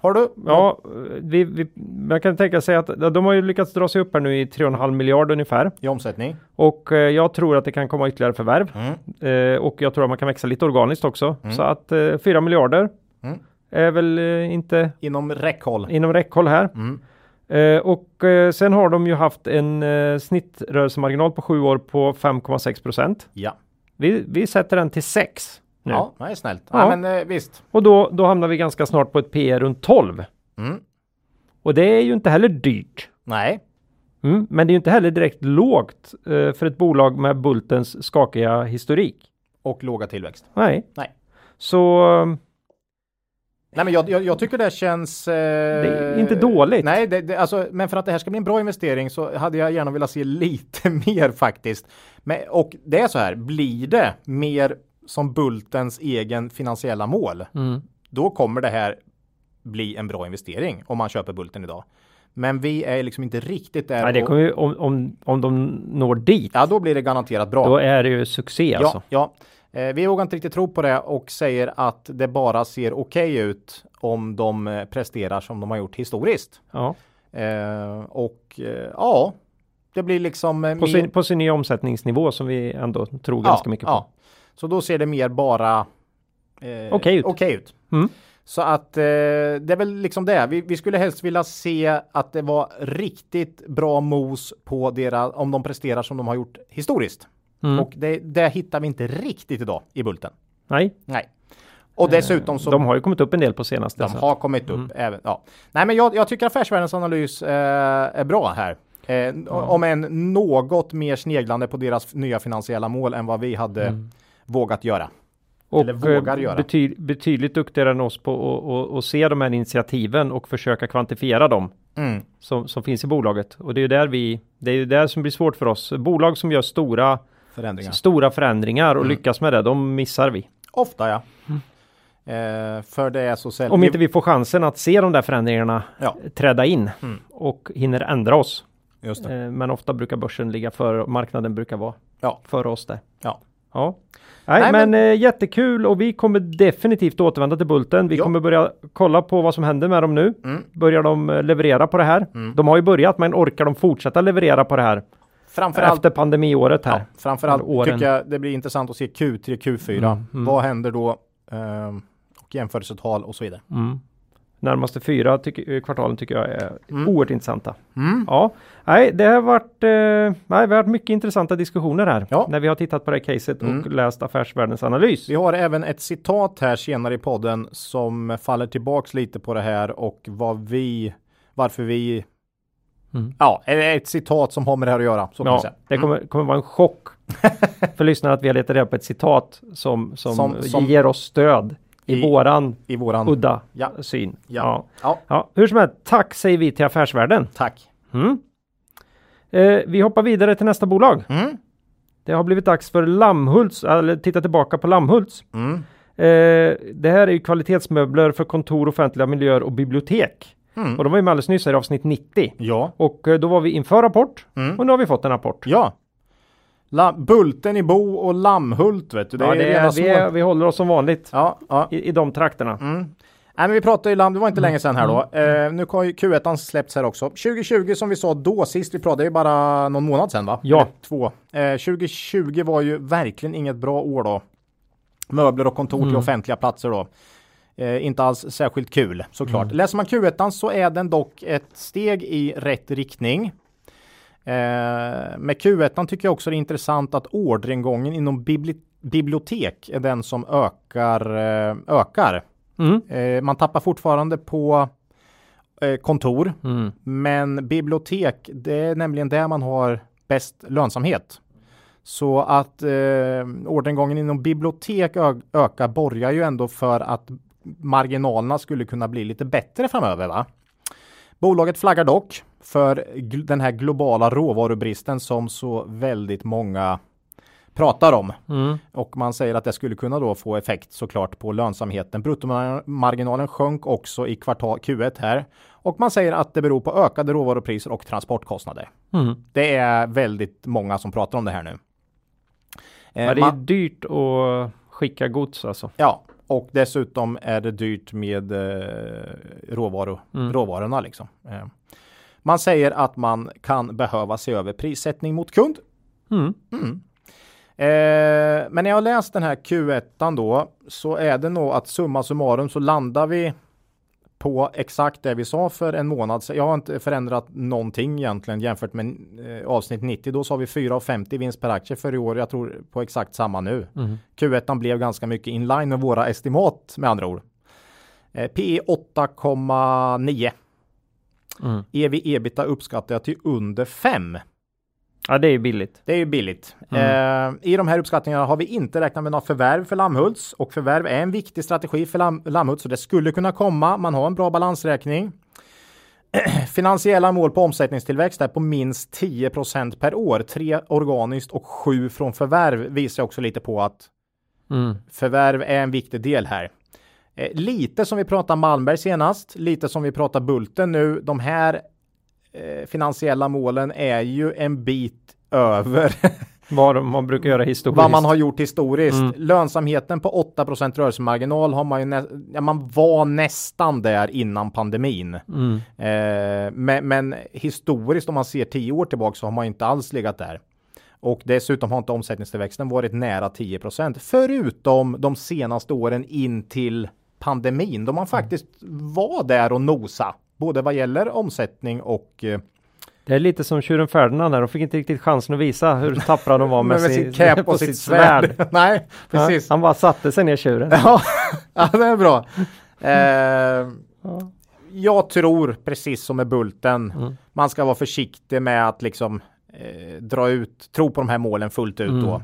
Har du? Ja, vi, vi, man kan tänka sig att de har ju lyckats dra sig upp här nu i 3,5 miljard ungefär. I omsättning? Och eh, jag tror att det kan komma ytterligare förvärv. Mm. Eh, och jag tror att man kan växa lite organiskt också. Mm. Så att eh, 4 miljarder Mm. är väl eh, inte Inom räckhåll? inom räckhåll här. Mm. Eh, och eh, sen har de ju haft en eh, snittrörelsemarginal på sju år på 5,6 procent. Ja. Vi, vi sätter den till 6 nu. Ja, det är snällt. Ja. Ja. men eh, visst. Och då, då hamnar vi ganska snart på ett P runt 12. Mm. Och det är ju inte heller dyrt. Nej. Mm, men det är ju inte heller direkt lågt eh, för ett bolag med Bultens skakiga historik. Och låga tillväxt. Nej. Nej. Så eh, Nej, men jag, jag, jag tycker det känns... Eh, Det är inte dåligt. Nej, det, det, alltså, men för att det här ska bli en bra investering så hade jag gärna velat se lite mer faktiskt. Men, och det är så här, blir det mer som Bultens egen finansiella mål, mm, då kommer det här bli en bra investering om man köper Bulten idag. Men vi är liksom inte riktigt där. nej, det kommer ju, om, om, om de når dit, Ja, då blir det garanterat bra. då är det ju succé alltså. Ja, ja. Eh, vi vågar inte riktigt tro på det och säger att det bara ser okej ut om de eh, presterar som de har gjort historiskt. Ja. Eh, och eh, ja, det blir liksom eh, På, sin, på sin nya omsättningsnivå som vi ändå tror ja, ganska mycket på. ja. Så då ser det mer bara eh, Okej ut. okej ut. Mm. Så att eh, det är väl liksom det. Vi, vi skulle helst vilja se att det var riktigt bra mos på deras, om de presterar som de har gjort historiskt. Mm. Och det, det hittar vi inte riktigt idag i Bulten. Nej, Nej. Och dessutom så de har ju kommit upp en del på senaste. de har kommit upp även. Ja. Nej, men jag, jag tycker affärsvärldens analys eh, är bra här. Eh, Om en något mer sneglande på deras nya finansiella mål än vad vi hade vågat göra. och eller vågar eh, göra. bety, betydligt duktigare än oss på att se de här initiativen och försöka kvantifiera dem Mm. som, som finns i bolaget. Och det är ju där vi, det är ju där som blir svårt för oss. Bolag som gör stora, Förändringar. stora förändringar och Mm. lyckas med det, de missar vi. Ofta ja. Eh, för det är så sällan. Om inte vi får chansen att se de där förändringarna Ja, träda in Mm. och hinner ändra oss. Eh, Men ofta brukar börsen ligga före, marknaden brukar vara Ja. före oss där. Ja. Ja. Nej, Nej, men, men- eh, jättekul och vi kommer definitivt återvända till Bulten. Vi Ja. kommer börja kolla på vad som händer med dem nu. Mm. Börjar de eh, leverera på det här? Mm. De har ju börjat, men orkar de fortsätta leverera på det här Framförallt, efter pandemiåret här? ja, framförallt åren. tycker jag det blir intressant att se Q3, Q4. Mm, mm. Vad händer då? ehm, och jämförelsetal och så vidare. Mm. närmaste fyra tyck, eh, kvartalen tycker jag är Mm. oerhört intressanta. Mm. Ja, nej, det har varit, eh, nej, vi har varit mycket intressanta diskussioner här Ja. när vi har tittat på det här caset Mm. och läst Affärsvärldens analys. Vi har även ett citat här senare i podden som faller tillbaks lite på det här och vad vi, varför vi, Mm. ja, ett citat som har med det här att göra. Så Ja, det kommer, kommer vara en chock för lyssnarna att vi har letat reda på ett citat som, som, Som- som- ger oss stöd i, I- våran I våran, udda Ja. syn. Ja. Ja. ja, Ja, hur som helst, tack säger vi till Affärsvärlden. tack. Mm. Eh, vi hoppar vidare till nästa bolag. Mm. Det har blivit dags för Lammhults, eller titta tillbaka på Lammhults. Mm. Eh, det här är ju kvalitetsmöbler för kontor, offentliga miljöer och bibliotek. Mm. Och de var ju med alldeles nyss här i avsnitt 90. Ja, Och eh, då var vi inför rapport Mm. och nu har vi fått en rapport. ja. La, Bulten i Bo och Lammhult vet du. Det ja, är det är, vi, är, vi håller oss som vanligt Ja, ja. i, i de trakterna. Mm. Nej, men vi pratade ju Lamm, det var inte länge sedan här då. Eh, nu har ju Q1 släppts här också. 2020 som vi sa då sist vi pratade, det är bara någon månad sedan va? Ja. Eller två. Eh, 2020 var ju verkligen inget bra år då. Möbler och kontor till offentliga platser då. Eh, inte alls särskilt kul såklart. Läser man Q1 så är den dock ett steg i rätt riktning. Eh, med Q1 tycker jag också det är intressant att orderingången inom bibli- bibliotek är den som ökar. Eh, ökar. Mm. Eh, man tappar fortfarande på eh, kontor, Mm. men bibliotek, det är nämligen där man har bäst lönsamhet. Så att eh, orderingången inom bibliotek ökar borgar ju ändå för att marginalerna skulle kunna bli lite bättre framöver. Va? Bolaget flaggar dock för den här globala råvarubristen som så väldigt många pratar om. Mm. Och man säger att det skulle kunna då få effekt såklart på lönsamheten. Bruttomarginalen sjönk också i kvartal Q1 här. Och man säger att det beror på ökade råvarupriser och transportkostnader. Mm. Det är väldigt många som pratar om det här nu. Eh, Ja, det är man- dyrt att skicka gods alltså. ja, och dessutom är det dyrt med eh, råvaru, Mm. råvarorna liksom. Eh, man säger att man kan behöva se över prissättning mot kund. Mm. Eh, men när jag har läst den här Q1 då så är det nog att summa summarum så landar vi på exakt det vi sa för en månad sedan. Jag har inte förändrat någonting egentligen jämfört med eh, avsnitt 90. Då sa vi 4,50 vinst per aktie för i år. Jag tror på exakt samma nu. Mm. Q1 blev ganska mycket inline med våra estimat med andra ord. Eh, PE 8,9. Mm. EV ebita uppskattar jag till under 5. Ja, det är billigt. Det är ju billigt. Mm. Eh, I de här uppskattningarna har vi inte räknat med några förvärv för Lammhults och förvärv är en viktig strategi för Lam Lammhults så det skulle kunna komma. Man har en bra balansräkning. Finansiella mål på omsättningstillväxt är på minst 10% per år. Tre organiskt och sju från förvärv visar också lite på att Mm. förvärv är en viktig del här. Eh, lite som vi pratade Malmberg senast, lite som vi pratar Bulten nu. De här eh, finansiella målen är ju en bit över Vad man brukar göra historiskt. vad man har gjort historiskt. Mm. Lönsamheten på 8% rörelsemarginal har man ju nä- ja, man var nästan där innan pandemin. Mm. Eh, men, men historiskt om man ser 10 år tillbaka så har man inte alls legat där. Och dessutom har inte omsättningstillväxten varit nära 10% förutom de senaste åren in till pandemin då man faktiskt var där och nosa både vad gäller omsättning och eh, Det är lite som tjuren Ferdinand där. De fick inte riktigt chansen att visa hur tappra de var med, med sin, cap och sitt svärd. Nej, precis. Ja, han bara satte sig ner tjuren. Ja, ja det är bra. Eh, jag tror precis som med Bulten. Mm. Man ska vara försiktig med att liksom eh, dra ut, tro på de här målen fullt ut då.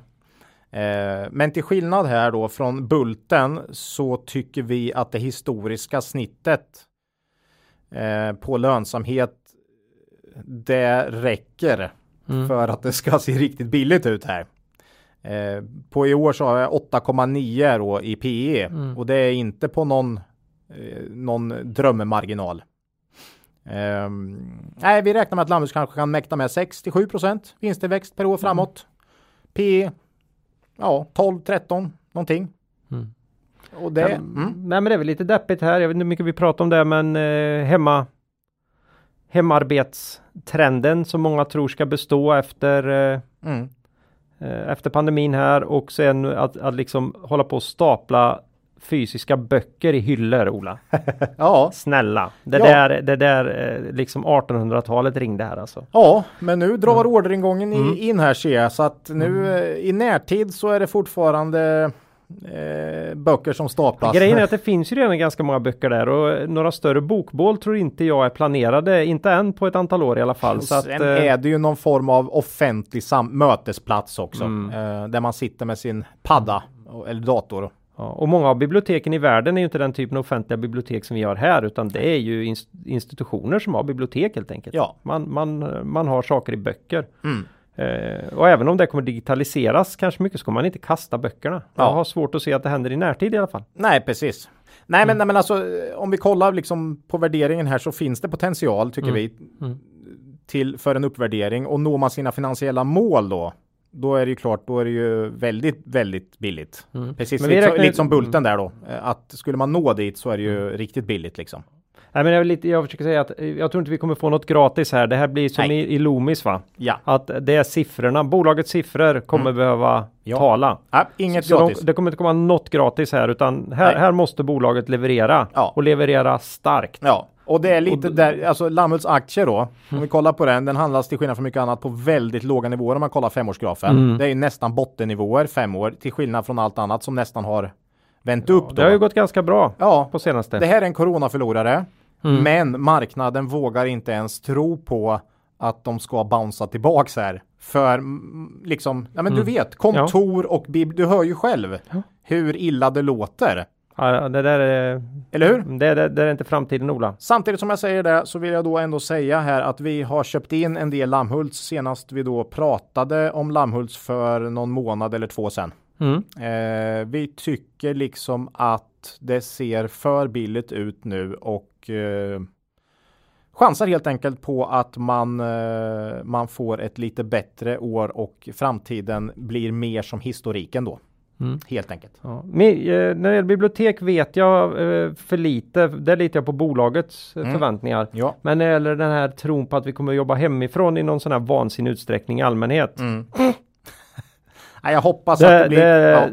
Eh, men till skillnad här då från Bulten så tycker vi att det historiska snittet eh, på lönsamhet det räcker Mm. för att det ska se riktigt billigt ut här. Eh, på i år så har jag 8,9 då i PE Mm. och det är inte på någon, någon drömmarginal. Nej, vi räknar med att Lammhus kanske kan mäkta med 6-7 procent vinsttillväxt per år framåt. PE, ja 12-13 någonting. Mm. Och det, Ja, mm, Nej men det är väl lite deppigt här. Jag vet inte hur mycket vi pratar om det men eh, hemma hemarbetstrenden som många tror ska bestå efter eh, mm, eh, efter pandemin här och sen att, att liksom hålla på och stapla fysiska böcker i hyllor Ola. Ja, Snälla. Det Ja. där, det där eh, liksom 1800-talet ringde här alltså. ja, men nu drar Mm. orderingången i, in här ser jag så att nu eh, i närtid så är det fortfarande eh, böcker som staplas. Grejen är att det finns ju redan ganska många böcker där och några större bokbål tror inte jag är planerade, inte än på ett antal år i alla fall. Så att, sen eh, är det ju någon form av offentlig mötesplats också. Mm. Eh, där man sitter med sin padda eller dator. Ja, och många av biblioteken i världen är ju inte den typen av offentliga bibliotek som vi har här utan det är ju ins- institutioner som har bibliotek helt enkelt. Ja. Man, man, man har saker i böcker. Mm. Eh, och även om det kommer digitaliseras kanske mycket så kommer man inte kasta böckerna. Jag Ja. har svårt att se att det händer i närtid i alla fall. Nej, precis. Nej, Mm. men, nej, men alltså om vi kollar liksom på värderingen här så finns det potential tycker Mm. vi Mm. till för en uppvärdering och når man sina finansiella mål då då är det ju klart, då är det ju väldigt, väldigt billigt. Mm. Precis Men lite, räknar lite som Bulten där då. Eh, Att skulle man nå dit så är det ju riktigt billigt liksom. Nej, men jag, lite, jag försöker säga att eh, jag tror inte vi kommer få något gratis här. Det här blir som Nej. i, i Loomis va? Ja, Att det är siffrorna, bolagets siffror kommer behöva Mm. Ja. tala. ja inget Så gratis. de, det kommer inte komma något gratis här utan här, här måste bolaget leverera Ja. och leverera starkt. Ja, och det är lite där, alltså Lammhults aktie då, om vi kollar på den, den handlas till skillnad från mycket annat på väldigt låga nivåer om man kollar femårsgrafen. Mm. Det är ju nästan bottennivåer fem år, till skillnad från allt annat som nästan har vänt upp då. Det har ju gått ganska bra Ja, på senaste. det här är en coronaförlorare, Mm. men marknaden vågar inte ens tro på att de ska bouncea tillbaks här. För liksom, ja men Mm. du vet, kontor och bib, du hör ju själv hur illa det låter. Ja, det där är, Eller hur? det, det, det är inte framtiden Ola. Samtidigt som jag säger det så vill jag då ändå säga här att vi har köpt in en del Lammhults senast vi då pratade om Lammhults för någon månad eller två sedan. Mm. Eh, vi tycker liksom att det ser för billigt ut nu och eh, chansar helt enkelt på att man, eh, man får ett lite bättre år och framtiden blir mer som historiken då. Mm. Helt enkelt. Ja. Men, eh, när det gäller bibliotek vet jag eh, för lite. Där litar jag på bolagets eh, Mm. förväntningar. Ja. Men när det gäller den här tron på att vi kommer jobba hemifrån i någon sån här vansinnig utsträckning i allmänhet. Mm. Nej, jag hoppas att Det, det blir... det, ja.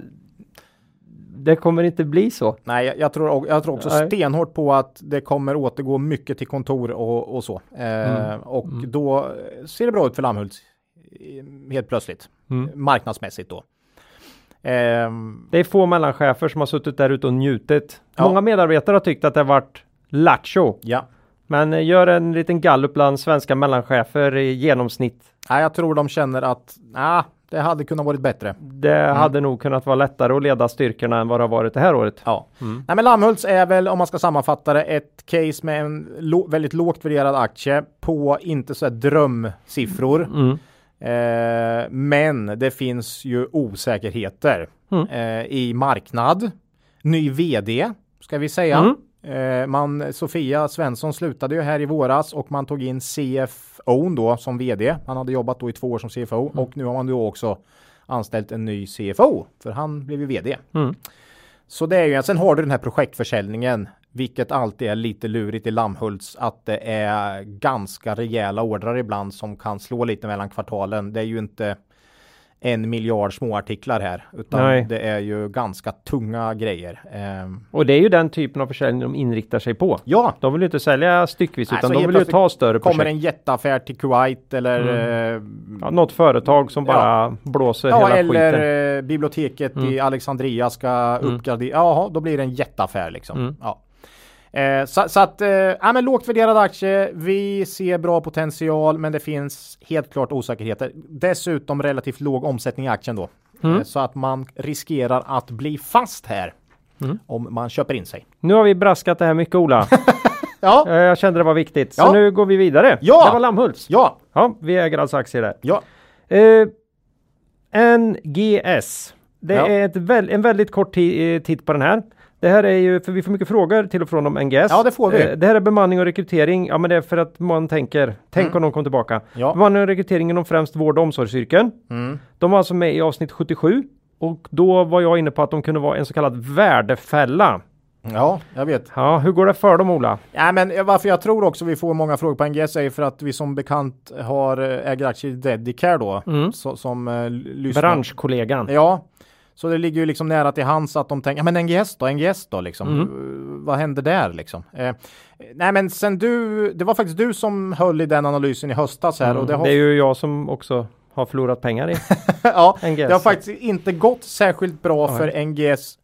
det kommer inte bli så. Nej, jag, jag, tror, jag tror också Nej. stenhårt på att det kommer återgå mycket till kontor och, och så. Mm. Och Mm. då ser det bra ut för Lammhult helt plötsligt. Mm. Marknadsmässigt då. Ehm, Det är få mellanchefer som har suttit där ute och njutit. Ja. Många medarbetare har tyckt att det har varit lattjo. ja, Men eh, gör en liten gallup bland svenska mellanchefer i genomsnitt. Nej, jag tror de känner att ah, det hade kunnat varit bättre. Det Mm. hade nog kunnat vara lättare att leda styrkorna än vad det har varit det här året. Ja. Mm. Nej, men Lammhults är väl, om man ska sammanfatta det, ett case med en lo- väldigt lågt värderad aktie på inte så drömsiffror. Mm. Eh, men det finns ju osäkerheter Mm. eh, i marknad. Ny vd ska vi säga. Mm. Eh, man, Sofia Svensson slutade ju här i våras och man tog in CFO då som vd. Han hade jobbat då i två år som CFO Mm. och nu har man då också anställt en ny CFO för han blev ju vd. Mm. Så det är ju, sen har du den här projektförsäljningen, vilket alltid är lite lurigt i Lammhults, att det är ganska rejäla ordrar ibland som kan slå lite mellan kvartalen. Det är ju inte en miljard småartiklar här, utan Nej. det är ju ganska tunga grejer. Ehm, Och det är ju den typen av försäljning de inriktar sig på. ja, De vill ju inte sälja styckvis Nej, utan de vill ju ta större kommer projekt. en jätteaffär till Kuwait eller eh, Ja, något företag som bara blåser Ja, hela eller skiten. eh, biblioteket Mm. i Alexandria ska Mm. uppgradera. Jaha, då blir det en jätteaffär liksom. Mm. Ja. Eh, så, så att, eh, ja, men lågt värderad aktie. Vi ser bra potential, men det finns helt klart osäkerheter. Dessutom relativt låg omsättning i aktien då. Mm. Eh, så att man riskerar att bli fast här. Mm. Om man köper in sig. Nu har vi braskat det här mycket Ola. Ja, Eh, Jag kände det var viktigt. Så Ja. nu går vi vidare. Ja. Det var Lammhults. ja, Ja, vi äger alltså aktier där. ja. Eh, NGS. Det Ja. är ett en väldigt kort eh, titt på den här. Det här är ju, för vi får mycket frågor till och från om NGS. Ja, det får vi. Eh, det här är bemanning och rekrytering. Ja, men det är för att man tänker, tänk Mm. om de kom tillbaka. Ja. Bemanning och rekrytering inom främst vård och omsorgsyrken. Mm. De var alltså med i avsnitt 77 och då var jag inne på att de kunde vara en så kallad värdefälla. Ja, jag vet. Ja, hur går det för dem Ola? Ja, men eh, varför jag tror också vi får många frågor på NGS är för att vi som bekant har eh, äger aktier i Dedicare då. Mm. Så, som eh, lyssnar. Branschkollegan. Ja, Så det ligger ju liksom nära till hands att de tänker, ja men NGS då, NGS då liksom. Mm. Vad hände där liksom? Eh, nej men sen du, det var faktiskt du som höll i den analysen i höstas här och det har Mm. det är ju jag som också har förlorat pengar i ja, NGS. det har faktiskt inte gått särskilt bra Nej. för NGS.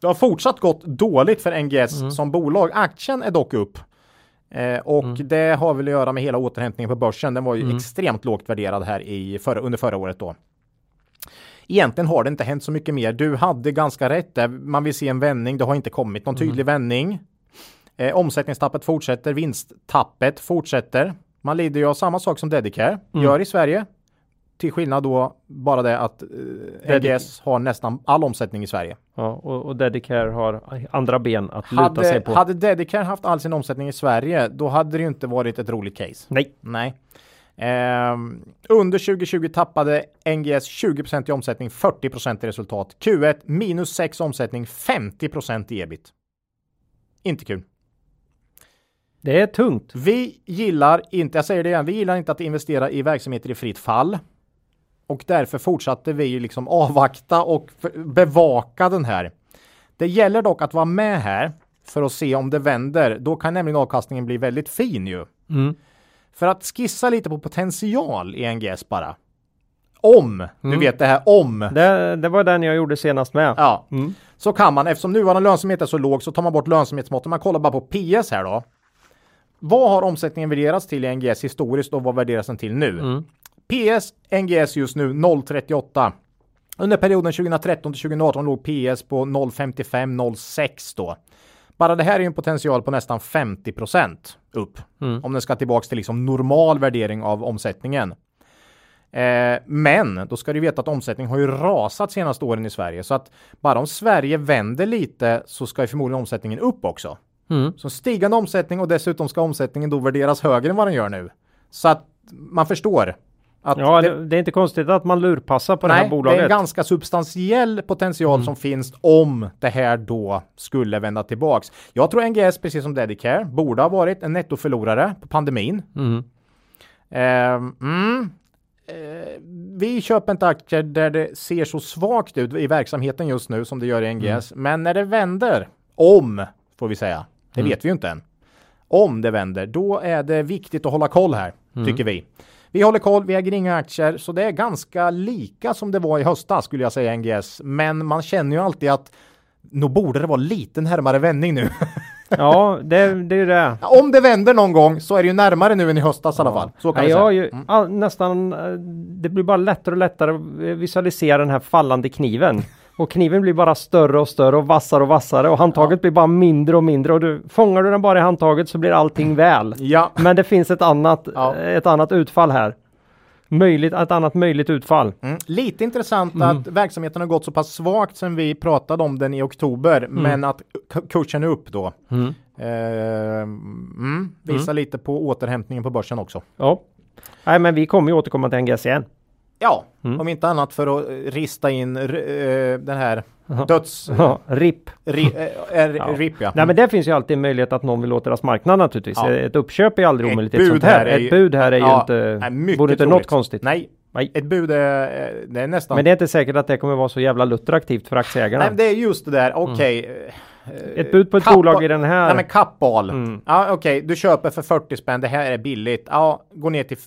Det har fortsatt gått dåligt för NGS Mm. som bolag. Aktien är dock upp. Eh, och Mm. det har väl att göra med hela återhämtningen på börsen. Den var ju Mm. extremt lågt värderad här i förra, under förra året då. Egentligen har det inte hänt så mycket mer. Du hade ganska rätt där. Man vill se en vändning. Det har inte kommit någon tydlig vändning. Eh, omsättningstappet fortsätter. Vinsttappet fortsätter. Man lider ju av samma sak som Dedicare gör i Sverige. Till skillnad då bara det att eh, NGS har nästan all omsättning i Sverige. Ja, och, och Dedicare har andra ben att luta sig på. hade Dedicare haft all sin omsättning i Sverige, då hade det ju inte varit ett roligt case. Nej. Nej. Ehm, under 2020 tappade NGS 20% i omsättning, 40 i resultat. Q1 minus 6 omsättning, 50 i ebit. Inte kul. Det är tungt. Vi gillar inte, jag säger det igen, vi gillar inte att investera i verksamheter i fritt fall. Och därför fortsatte vi ju liksom avvakta och bevaka den här. Det gäller dock att vara med här för att se om det vänder. Då kan nämligen avkastningen bli väldigt fin ju. Mm. För att skissa lite på potential i NGS bara. Om, du Mm. vet det här om. Det, det var den jag gjorde senast med. Ja, Mm. så kan man, eftersom nuvarande lönsamhet är så låg så tar man bort lönsamhetsmåtten. Man kollar bara på PS här då. Vad har omsättningen värderats till i NGS historiskt och vad värderas den till nu? Mm. PS NGS just nu 0,38. Under perioden 2013 till 2018 låg PS på 0,55-0,6 då. Bara det här är ju en potential på nästan 50% upp. Mm. Om den ska tillbaks till liksom normal värdering av omsättningen. Eh, men då ska du veta att omsättningen har ju rasat senaste åren i Sverige så att bara om Sverige vänder lite så ska ju förmodligen omsättningen upp också. Mm. Så stigande omsättning och dessutom ska omsättningen då värderas högre än vad den gör nu. Så att man förstår att Ja, det, det, är inte konstigt att man lurpassar på det här nej, det är bolaget. en ganska substantiell potential som finns om det här då skulle vända tillbaks. Jag tror NGS, precis som Dedicare, borde ha varit en nettoförlorare på pandemin. Mm. Ehm, mm. Eh, vi köper inte aktier där det ser så svagt ut i verksamheten just nu som det gör i NGS. Men när det vänder, om får vi säga, det vet vi ju inte än. Om det vänder, då är det viktigt att hålla koll här, tycker vi. Vi håller koll, vi äger inga aktier, så det är ganska lika som det var i höstas skulle jag säga NGS. Men man känner ju alltid att nog borde det vara lite närmare vändning nu. Ja, det, det är ju det. Om det vänder någon gång så är det ju närmare nu än i höstas i alla fall. Så kan vi jag ju all, nästan, eh, det blir bara lättare och lättare att visualisera den här fallande kniven. Och kniven blir bara större och större och vassare och vassare och handtaget blir bara mindre och mindre och du fångar du den bara i handtaget så blir allting väl. Ja, Men det finns ett annat, Ja. ett annat utfall här. Möjligt, ett annat möjligt utfall. Mm. Lite intressant att verksamheten har gått så pass svagt sen vi pratade om den i oktober, men att kursen är upp då. Mm. Eh, mm. Visar lite på återhämtningen på börsen också. Ja. Nej, men vi kommer ju återkomma till NGS igen. Ja, Mm. om inte annat för att eh, rista in eh, den här döds... Ja, RIP. ri, eh, är, Ja. RIP ja. Nej men det finns ju alltid en möjlighet att någon vill åt deras marknad naturligtvis. Ja. Ett uppköp är aldrig Ett omöjligt ett bud sånt här. är ju- Ett bud här är Ja, ju inte, nej, vore inte troligt. något konstigt. Nej, Nej. ett bud är, det är nästan... Men det är inte säkert att det kommer vara så jävla luttraktivt för aktieägarna. Nej, det är just det där, okej. eh, Ett bud på ett Kappa- bolag i den här. Nej men kappal. Mm. Ja okej, du köper för 40 spänn, det här är billigt. Ja, gå ner till f-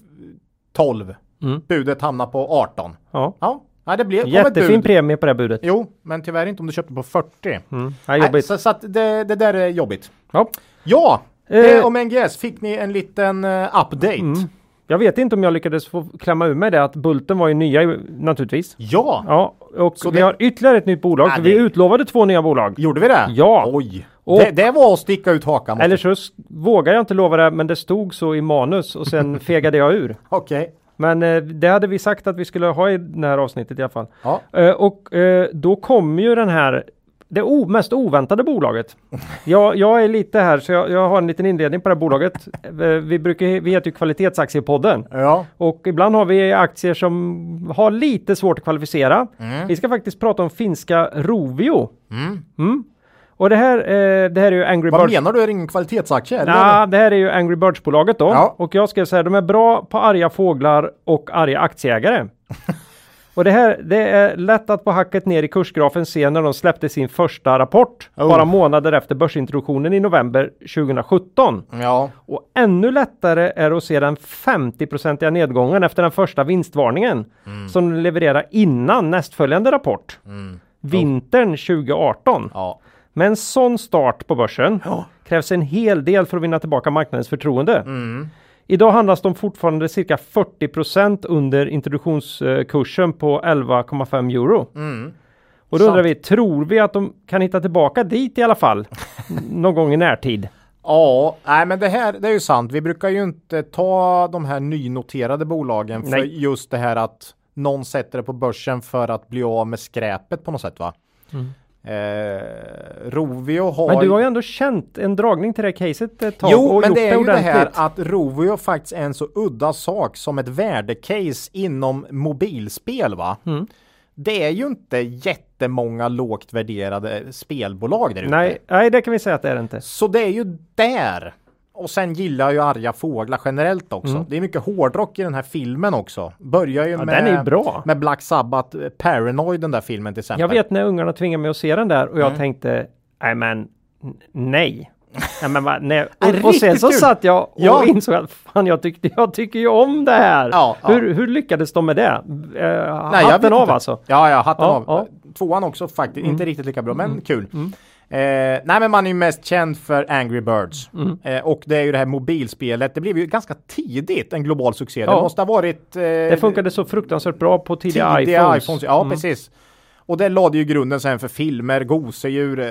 12. Mm. Budet hamnar på 18. Ja. Ja, ja det ett Jättefin premie på det budet. Jo, men tyvärr inte om du köper på 40. Mm. Ja, Nej, jobbigt. så så att det, det där är jobbigt. Ja. Ja, Eh. det om NGS fick ni en liten eh, update. Mm. Jag vet inte om jag lyckades få klämma ur mig det att Bulten var ju nya naturligtvis. Ja, Ja, och Så vi det- har ytterligare ett nytt bolag. Ja, för det- Vi utlovade två nya bolag. gjorde vi det? Ja. Oj, Och- det, det var att sticka ut hakan. Eller så vågar jag inte lova det, men det stod så i manus och sen fegade jag ur. Okej. Men eh, det hade vi sagt att vi skulle ha i det här avsnittet i alla fall. Ja. Eh, och eh, då kommer ju den här det mest oväntade bolaget. Jag, jag är lite här så jag, jag har en liten inledning på det här bolaget. Eh, Vi, brukar, vi heter ju Kvalitetsaktiepodden. Ja. Och ibland har vi aktier som har lite svårt att kvalificera. Vi ska faktiskt prata om finska Rovio. Mm. Mm. Och det här, eh, det här är ju Angry Vad Birds. menar du? Är det ingen kvalitetsaktie? Ja, det här är ju Angry Birds-bolaget då. Ja. Och jag ska säga de är bra på arga fåglar och arga aktieägare. Och det här, det är lätt att på hacket ner i kursgrafen se när de släppte sin första rapport. Oh. Bara månader efter börsintroduktionen i november 2017. Ja, Och ännu lättare är att se den 50-procentiga nedgången efter den första vinstvarningen. Som de levererar innan nästföljande rapport. Vintern 2018. ja. Med en sån start på börsen Ja. krävs en hel del för att vinna tillbaka marknadens förtroende. Mm. Idag handlas de fortfarande cirka 40% under introduktionskursen på 11,5 euro. Mm. Och då Sant. undrar vi, tror vi att de kan hitta tillbaka dit i alla fall? någon gång i närtid? Ja, nej men det här det är ju sant. Vi brukar ju inte ta de här nynoterade bolagen för Nej. just det här att någon sätter det på börsen för att bli av med skräpet på något sätt va? Eh, Rovio har. Men du har ju ändå känt en dragning till det här caset ett tag Jo, men det är ju det här att Rovio faktiskt är en så udda sak som ett värdecase inom mobilspel va? Mm. Det är ju inte jättemånga lågt värderade spelbolag där ute. Nej, nej, det kan vi säga att det är det inte. Så det är ju där. Och sen gillar jag ju arga fåglar generellt också. Det är mycket hårdrock i den här filmen också. Börjar ju Mm. Ja, med, den är bra. med Black Sabbath, eh, Paranoid den där filmen till exempel. Jag vet när ungarna tvingade mig att se den där och jag Mm. tänkte, nej men nej. Nej, men, nej. Och, och sen så kul. satt jag och Ja. insåg att fan jag, tyckte, jag tycker ju om det här. Ja, ja. Hur, hur lyckades de med det? Uh, Nej, hatten av inte. alltså. Ja, ja, hatten av. Tvåan också faktiskt, inte riktigt lika bra, men kul. Eh, nej, men man är ju mest känd för Angry Birds. Eh, och det är ju det här mobilspelet. Det blev ju ganska tidigt en global succé. Det Ja. måste ha varit... Eh, Det funkade så fruktansvärt bra på tidiga, tidiga iPhones. iPhones. Ja, precis. Och det lade ju grunden sen för filmer, gosedjur, eh,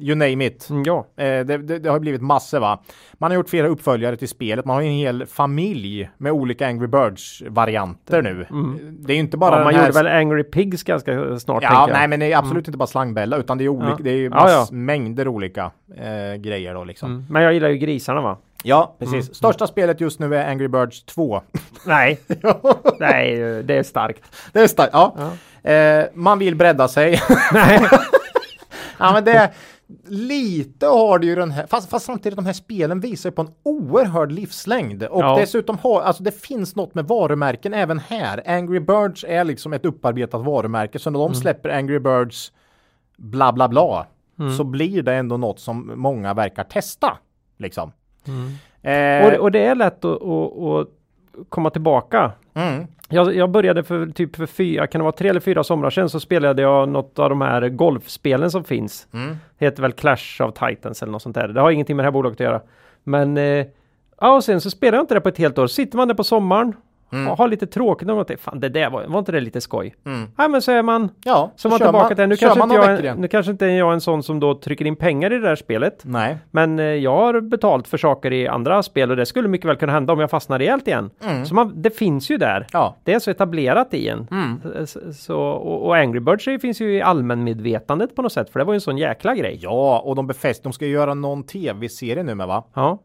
you name it. Mm, Ja, Eh, det, det, det har blivit massor va. Man har gjort flera uppföljare till spelet. Man har ju en hel familj med olika Angry Birds varianter nu. Det är ju inte bara ja man här... gjorde väl Angry Pigs ganska snart Ja, nej men det är absolut inte bara slangbella utan det är olika, Ja. det är ju Ja, mass, ja. mängder olika eh, grejer då liksom. Mm. Men jag gillar ju grisarna va? Ja, precis. Största spelet just nu är Angry Birds 2. Nej, nej det är starkt. det är starkt. Ja. Eh, man vill bredda sig. ja, men det lite har det ju den här, fast, fast samtidigt de här spelen visar på en oerhörd livslängd och Ja. dessutom har, alltså det finns något med varumärken även här. Angry Birds är liksom ett upparbetat varumärke så när Mm. de släpper Angry Birds bla bla bla så blir det ändå något som många verkar testa liksom. Eh, Och, och det är lätt att komma tillbaka. mm, Jag, jag började för typ för fyra, kan det vara tre eller fyra somrar sedan så spelade jag något av de här golfspelen som finns. mm. Heter väl Clash of Titans eller något sånt där. Det har ingenting med det här bolaget att göra. Men eh, ja, och sen så spelar jag inte det på ett helt år. Sitter man där på sommaren och har lite tråkigt och tänker, fan det där var, var inte det lite skoj? Mm. Ja men så är man Ja, så man kör tillbaka till Nu kanske, man inte jag, nu kanske inte jag är en sån som då trycker in pengar i det där spelet. Nej. Men eh, jag har betalt för saker i andra spel och det skulle mycket väl kunna hända om jag fastnar rejält igen. Så man, det finns ju där. Ja. Det är så etablerat i en. Så, så, och, och Angry Birds finns ju i allmänmedvetandet på något sätt för det var ju en sån jäkla grej. Ja, och de befäster, de ska göra någon tv-serie nu med va? Ja.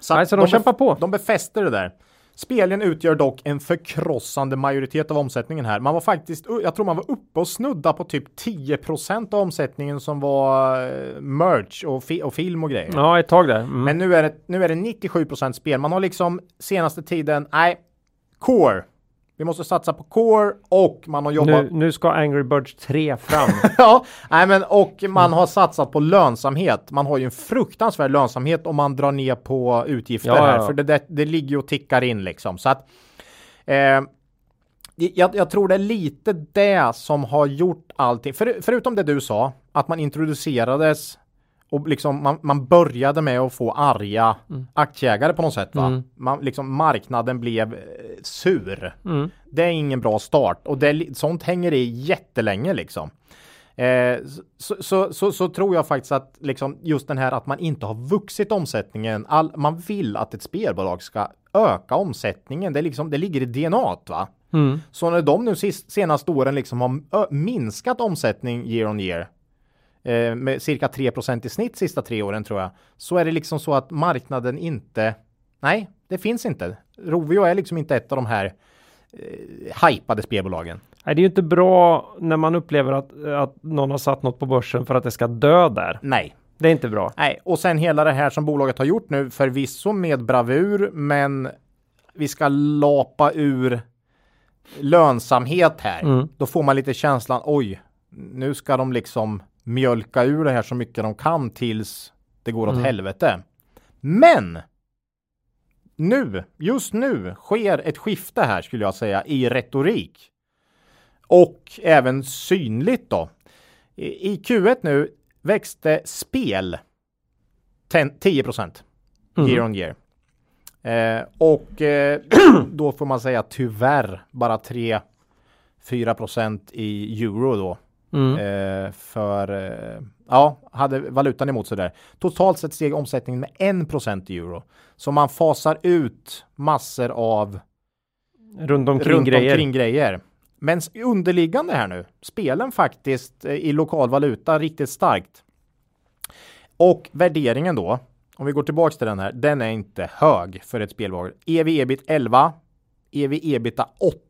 Så, Nej, så de kämpar bef- på. De befäster det där. Spelen utgör dock en förkrossande majoritet av omsättningen här. Man var faktiskt, jag tror man var uppe och snudda på typ 10% av omsättningen som var eh, merch och, fi- och film och grejer. ja, ett tag där. Mm. Men nu är, det, nu är det 97% spel. Man har liksom senaste tiden, nej, core. Vi måste satsa på core och man har jobbat nu, nu ska Angry Birds 3 fram. ja, nej men och man har satsat på lönsamhet. Man har ju en fruktansvärd lönsamhet om man drar ner på utgifter Ja, här, ja. för det, det, det ligger ju och tickar in liksom. Så att eh, jag, jag tror det är lite det som har gjort allting. För, förutom det du sa, att man introducerades och liksom man, man började med att få arga Mm. aktieägare på något sätt. Va? Man, liksom, marknaden blev eh, sur. Mm. Det är ingen bra start och det, sånt hänger i jättelänge liksom. Eh, så, så, så, så tror jag faktiskt att liksom just den här att man inte har vuxit omsättningen. All, man vill att ett spelbolag ska öka omsättningen. Det, är liksom, det ligger i DNA va? Mm. Så när de nu sist, senaste åren liksom har ö, minskat omsättning year on year eh, med cirka 3% i snitt sista tre åren tror jag. Så är det liksom så att marknaden inte, nej, det finns inte. Rovio är liksom inte ett av de här eh, hypade spelbolagen. Nej, det är ju inte bra när man upplever att, att någon har satt något på börsen för att det ska dö där. Nej, Det är inte bra. nej, och sen hela det här som bolaget har gjort nu förvisso med bravur, men vi ska lapa ur lönsamhet här. Mm. Då får man lite känslan, oj, nu ska de liksom mjölka ur det här så mycket de kan tills det går åt Mm. helvete. Men nu, just nu sker ett skifte här skulle jag säga i retorik. Och även synligt då. I i Q1 nu växte spel 10 10 procent Mm. year on year. Eh, och eh, då får man säga tyvärr bara 3-4 procent i euro då. Mm. Eh, för eh, ja, hade valutan emot sig där. Totalt sett steg omsättningen med 1 procent i euro. Så man fasar ut massor av Runt omkring runt grejer. omkring grejer. Men underliggande här nu, spelen faktiskt eh, i lokal valuta riktigt starkt. Och värderingen då, om vi går tillbaks till den här, den är inte hög för ett spelbolag. EV ebit 11, EV ebita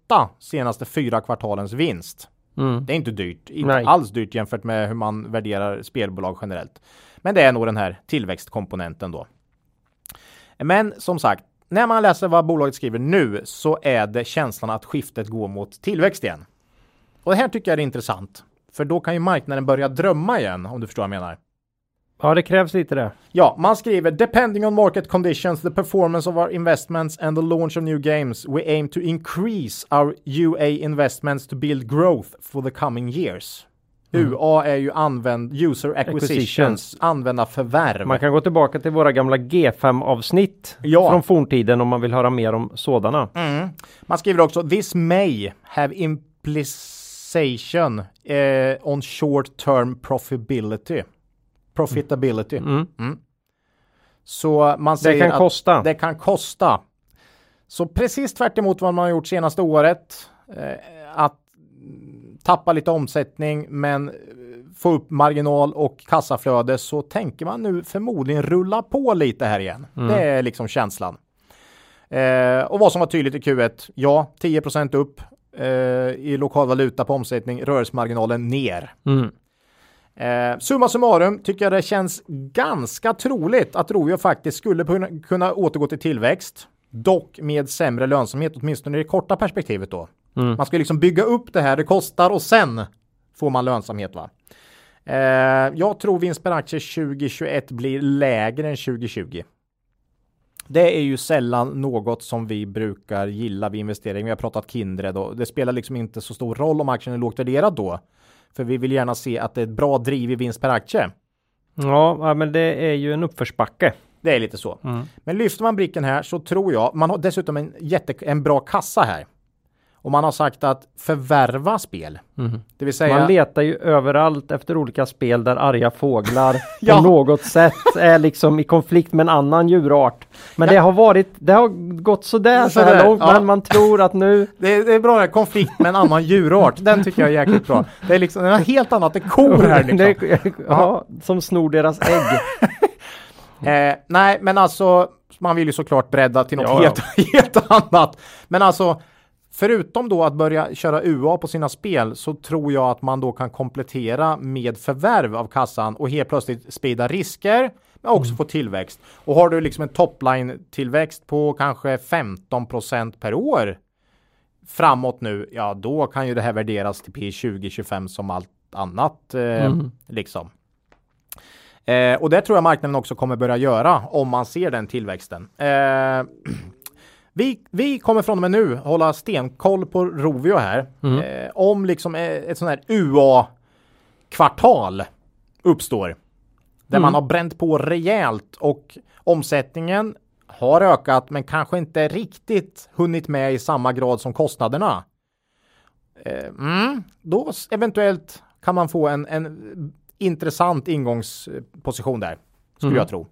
8 senaste fyra kvartalens vinst. Mm. Det är inte dyrt, inte Nej. alls dyrt jämfört med hur man värderar spelbolag generellt. Men det är nog den här tillväxtkomponenten då. Men som sagt, när man läser vad bolaget skriver nu så är det känslan att skiftet går mot tillväxt igen. Och det här tycker jag är intressant. För då kan ju marknaden börja drömma igen om du förstår vad jag menar. Ja, det krävs lite det. Ja, man skriver depending on market conditions, the performance of our investments and the launch of new games, we aim to increase our UA investments to build growth for the coming years. UA är ju använd user acquisitions, Acquisitions. använda förvärv. Man kan gå tillbaka till våra gamla G5 avsnitt Ja. från forntiden om man vill höra mer om sådana. Mm. Man skriver också this may have implication eh, on short term profitability. Profitability. Mm. Så man Det säger kan att kosta. det kan kosta. Så precis tvärt emot vad man har gjort senaste året. Eh, att mm, tappa lite omsättning men eh, få upp marginal och kassaflöde så tänker man nu förmodligen rulla på lite här igen. Mm. Det är liksom känslan. Eh, och vad som var tydligt i Q1, ja 10% upp eh, i lokal valuta på omsättning, rörelsemarginalen ner. Mm. Eh, summa summarum tycker jag det känns ganska troligt att Rovio faktiskt skulle kunna, kunna återgå till tillväxt. Dock med sämre lönsamhet, åtminstone i det korta perspektivet då. Mm. Man ska liksom bygga upp det här det kostar och sen får man lönsamhet va. Eh, jag tror vinst per aktie 2021 blir lägre än 2020. Det är ju sällan något som vi brukar gilla vid investering. Vi har pratat Kindred och det spelar liksom inte så stor roll om aktien är lågt värderad då. För vi vill gärna se att det är ett bra driv i vinst per aktie. Ja, men det är ju en uppförsbacke. Det är lite så. Mm. Men lyfter man blicken här så tror jag, man har dessutom en, jätte, en bra kassa här. Och man har sagt att förvärva spel. Mhm. Det vill säga, Man letar ju överallt efter olika spel där arga fåglar Ja. på något sätt är liksom i konflikt med en annan djurart. Men Ja. det har varit, det har gått sådär så här långt, ja. men man tror att nu det, är, det är bra konflikt med en annan djurart. Den tycker jag är jäkligt bra. Det är liksom det är helt annat, det är kor här liksom. Det- ja, som snor deras ägg. Eh, nej, men alltså man vill ju såklart bredda till något helt, helt annat. Men alltså förutom då att börja köra UA på sina spel så tror jag att man då kan komplettera med förvärv av kassan och helt plötsligt sprida risker men också få tillväxt. Och har du liksom en topline tillväxt på kanske 15% per år framåt nu, ja då kan ju det här värderas till P 2025 som allt annat eh, Mm. liksom. Eh, och det tror jag marknaden också kommer börja göra om man ser den tillväxten. Eh, vi, vi kommer från och med nu hålla stenkoll på Rovio här. Mm. Eh, om liksom eh, ett sånt här UA-kvartal uppstår. Där Mm. man har bränt på rejält och omsättningen har ökat men kanske inte riktigt hunnit med i samma grad som kostnaderna. Eh, mm, då eventuellt kan man få en, en intressant ingångsposition där. Skulle Mm. jag tro.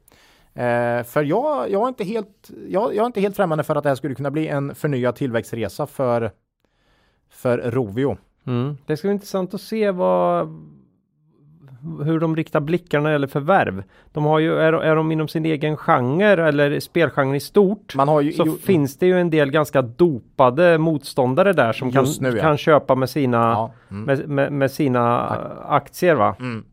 Eh, för jag, jag, är inte helt, jag, jag är inte helt främmande för att det här skulle kunna bli en förnyad tillväxtresa för, för Rovio. Mm. Det ska bli intressant att se vad hur de riktar blickarna eller förvärv. De har ju, är, är de inom sin egen genre eller spelgenre i stort Man har ju, så jo- finns det ju en del ganska dopade motståndare där som kan, nu, ja. kan köpa med sina, ja, mm, med, med, med sina eh, aktier va. mm.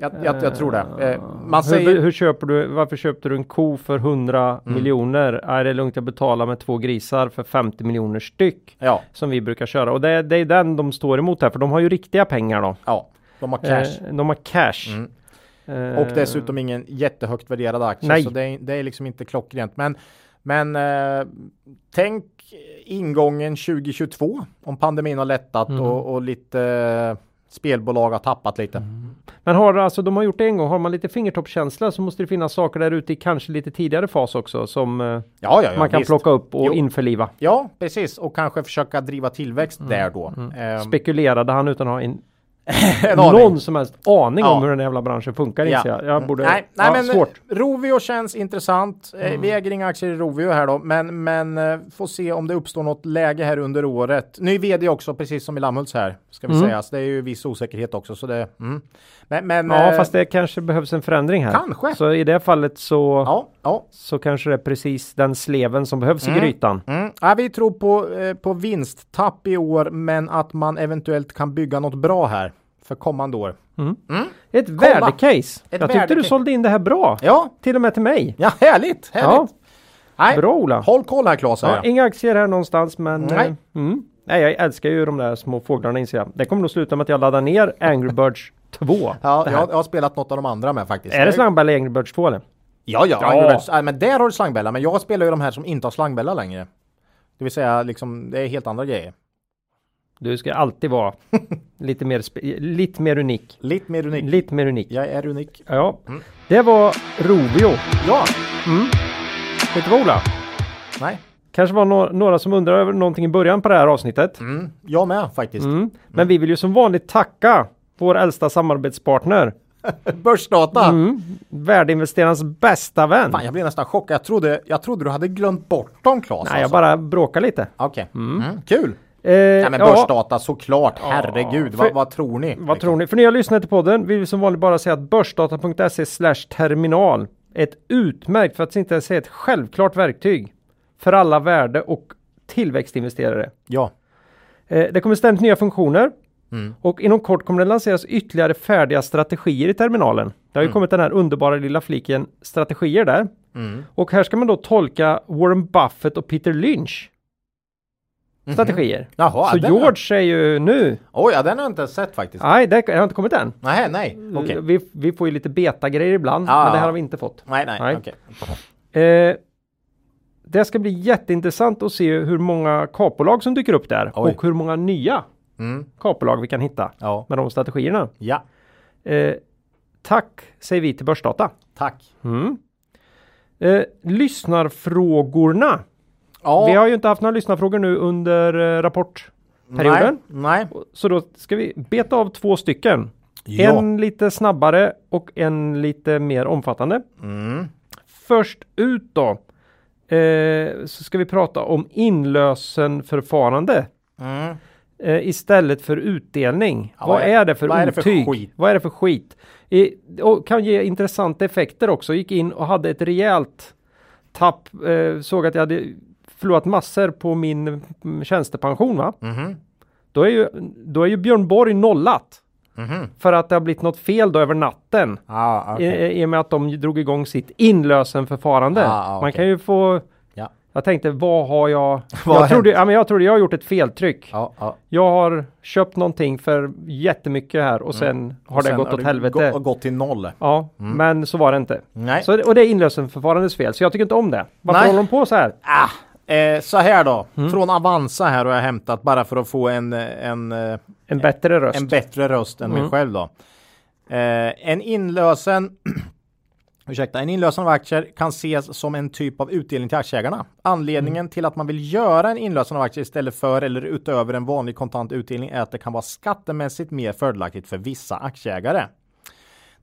Jag, jag, jag tror det. Eh, man Hur, säger... hur köper du, varför köpte du en ko för 100 Mm. miljoner? Är det lugnt att betala med två grisar för 50 miljoner styck? Ja, Som vi brukar köra. Och det, det är den de står emot här, för de har ju riktiga pengar då. ja. De har cash. Eh, de har cash. Mm. Eh, Och dessutom ingen jättehögt värderad aktie. Nej. Så det är, det är liksom inte klockrent. Men, men eh, tänk ingången 2022 om pandemin har lättat Mm. och, och lite eh, spelbolag har tappat lite. Men har alltså, de har gjort det en gång, har man lite fingertoppskänsla så måste det finnas saker där ute i kanske lite tidigare fas också som eh, Ja, ja, ja, man kan visst. plocka upp och Jo. införliva. Ja, precis. Och kanske försöka driva tillväxt Mm. där då. Ehm, Spekulerade han utan att ha aning. någon som helst aning Ja. om hur den jävla branschen funkar Ja. jag. Jag borde, nej, nej ja, men svårt. Mm. Rovio känns intressant. Eh, Vi äger inga aktier i Rovio här då, men, men eh, får se om det uppstår något läge här under året. Ny vd också, precis som i Lammhults här, ska vi Mm. säga. Så det är ju viss osäkerhet också, så det... Mm. Men, men Ja, eh, fast det kanske behövs en förändring här. Kanske. Så i det fallet så, Ja, ja. så kanske det är precis den sleven som behövs i grytan. Mm. Ja, vi tror på, eh, på vinsttapp i år, men att man eventuellt kan bygga något bra här för kommande år. Ett värdecase. Ett jag tyckte du värdecase. sålde in det här bra. Ja, Till och med till mig. ja härligt, härligt. Ja, Nej, bra Ola. Håll koll här Claes. Ja, inga aktier här någonstans men... Nej. eh, Mm. Nej, jag älskar ju de där små fåglarna inser jag. Det kommer nog sluta med att jag laddar ner Angry Birds 2. Ja, jag, jag har spelat något av de andra med faktiskt. Är det slangbella i Angry Birds 2 eller? Ja, ja. Ja. Birds. Nej, men där har du slangbella. Men jag spelar ju de här som inte har slangbella längre. Det vill säga, liksom, det är helt andra grejer. Du ska alltid vara lite mer, lite mer unik. Lite mer unik. Lite mer unik. Jag är unik. Ja, det var Rovio. Ja. Vet du vad Ola? Nej. Kanske var nå- några som undrar över någonting i början på det här avsnittet. Mm. Jag med faktiskt. Mm. Men vi vill ju som vanligt tacka vår äldsta samarbetspartner. Börsdata. Mm. Värdeinvesterarens bästa vän. Fan, jag blev nästan chockad. Jag trodde, jag trodde du hade glömt bort dem Claes. Nej, jag alltså. bara bråkar lite. Okej. Mm. Kul. Eh, Ja, men ja, börsdata såklart. Herregud. för- vad, vad tror ni? vad tror ni? För ni har lyssnat till podden vill vi som vanligt bara säga att börsdata.se slash terminal är ett utmärkt, för att inte säga ett självklart verktyg för alla värde och tillväxtinvesterare. Ja. Eh, det kommer ständigt nya funktioner Mm. och inom kort kommer det lanseras ytterligare färdiga strategier i terminalen. Det har Mm. ju kommit den här underbara lilla fliken strategier där. Mm. Och här ska man då tolka Warren Buffett och Peter Lynch strategier. Mhm. Jaha, Så den har- George är ju nu. Oj, ja, den har jag inte sett faktiskt. Nej, det har inte kommit än. Nej, nej. Okej. Vi, vi får ju lite beta-grejer ibland, Ja. men det här har vi inte fått. Nej, nej. Nej. okej. Eh, det ska bli jätteintressant att se hur många kapbolag som dyker upp där Oj. och hur många nya Mm. kapbolag vi kan hitta Ja. med de strategierna. Ja. Eh, tack säger vi till Börsdata. Tack. Mm. Eh, lyssnarfrågorna. Ja. Vi har ju inte haft några lyssnarfrågor nu under eh, rapportperioden. Nej. nej. Så då ska vi beta av två stycken. Ja. En lite snabbare och en lite mer omfattande. Mm. Först ut då. Eh, så ska vi prata om inlösenförfarande Mm. eh, istället för utdelning. Ja, vad är- det för vad för otyg? skit? Vad är det för skit? I, och kan ge intressanta effekter också. Gick in och hade ett rejält tapp. Eh, såg att jag hade förlorat massor på min mm, tjänstepension. Va? Mhm. Då, är ju, då är ju Björn Borg nollat. Mhm. För att det har blivit något fel då över natten. Ah, I, okej. I och med att de drog igång sitt inlösenförfarande. Ah, ah, Man kan ju få Ja. Jag tänkte vad har jag? Vad har jag, trodde, hänt? ja, men jag trodde jag har gjort ett feltryck. Ja, ja. Jag har köpt någonting för jättemycket här och sen har Mm. Och det sen gått har åt det helvete. Gått, gått till noll. Ja, men så var det inte. Nej. Så, och det är inlösenförfarandets fel, så jag tycker inte om det. Varför Nej. håller de på så här? Ah, eh, så här då. Mm. Från Avanza här har jag hämtat bara för att få en, en, eh, En bättre röst. en bättre röst än mig Mm. själv då. Eh, en inlösen Ursäkta, en inlösen av aktier kan ses som en typ av utdelning till aktieägarna. Anledningen Mm. till att man vill göra en inlösen av aktier istället för eller utöver en vanlig kontant utdelning är att det kan vara skattemässigt mer fördelaktigt för vissa aktieägare.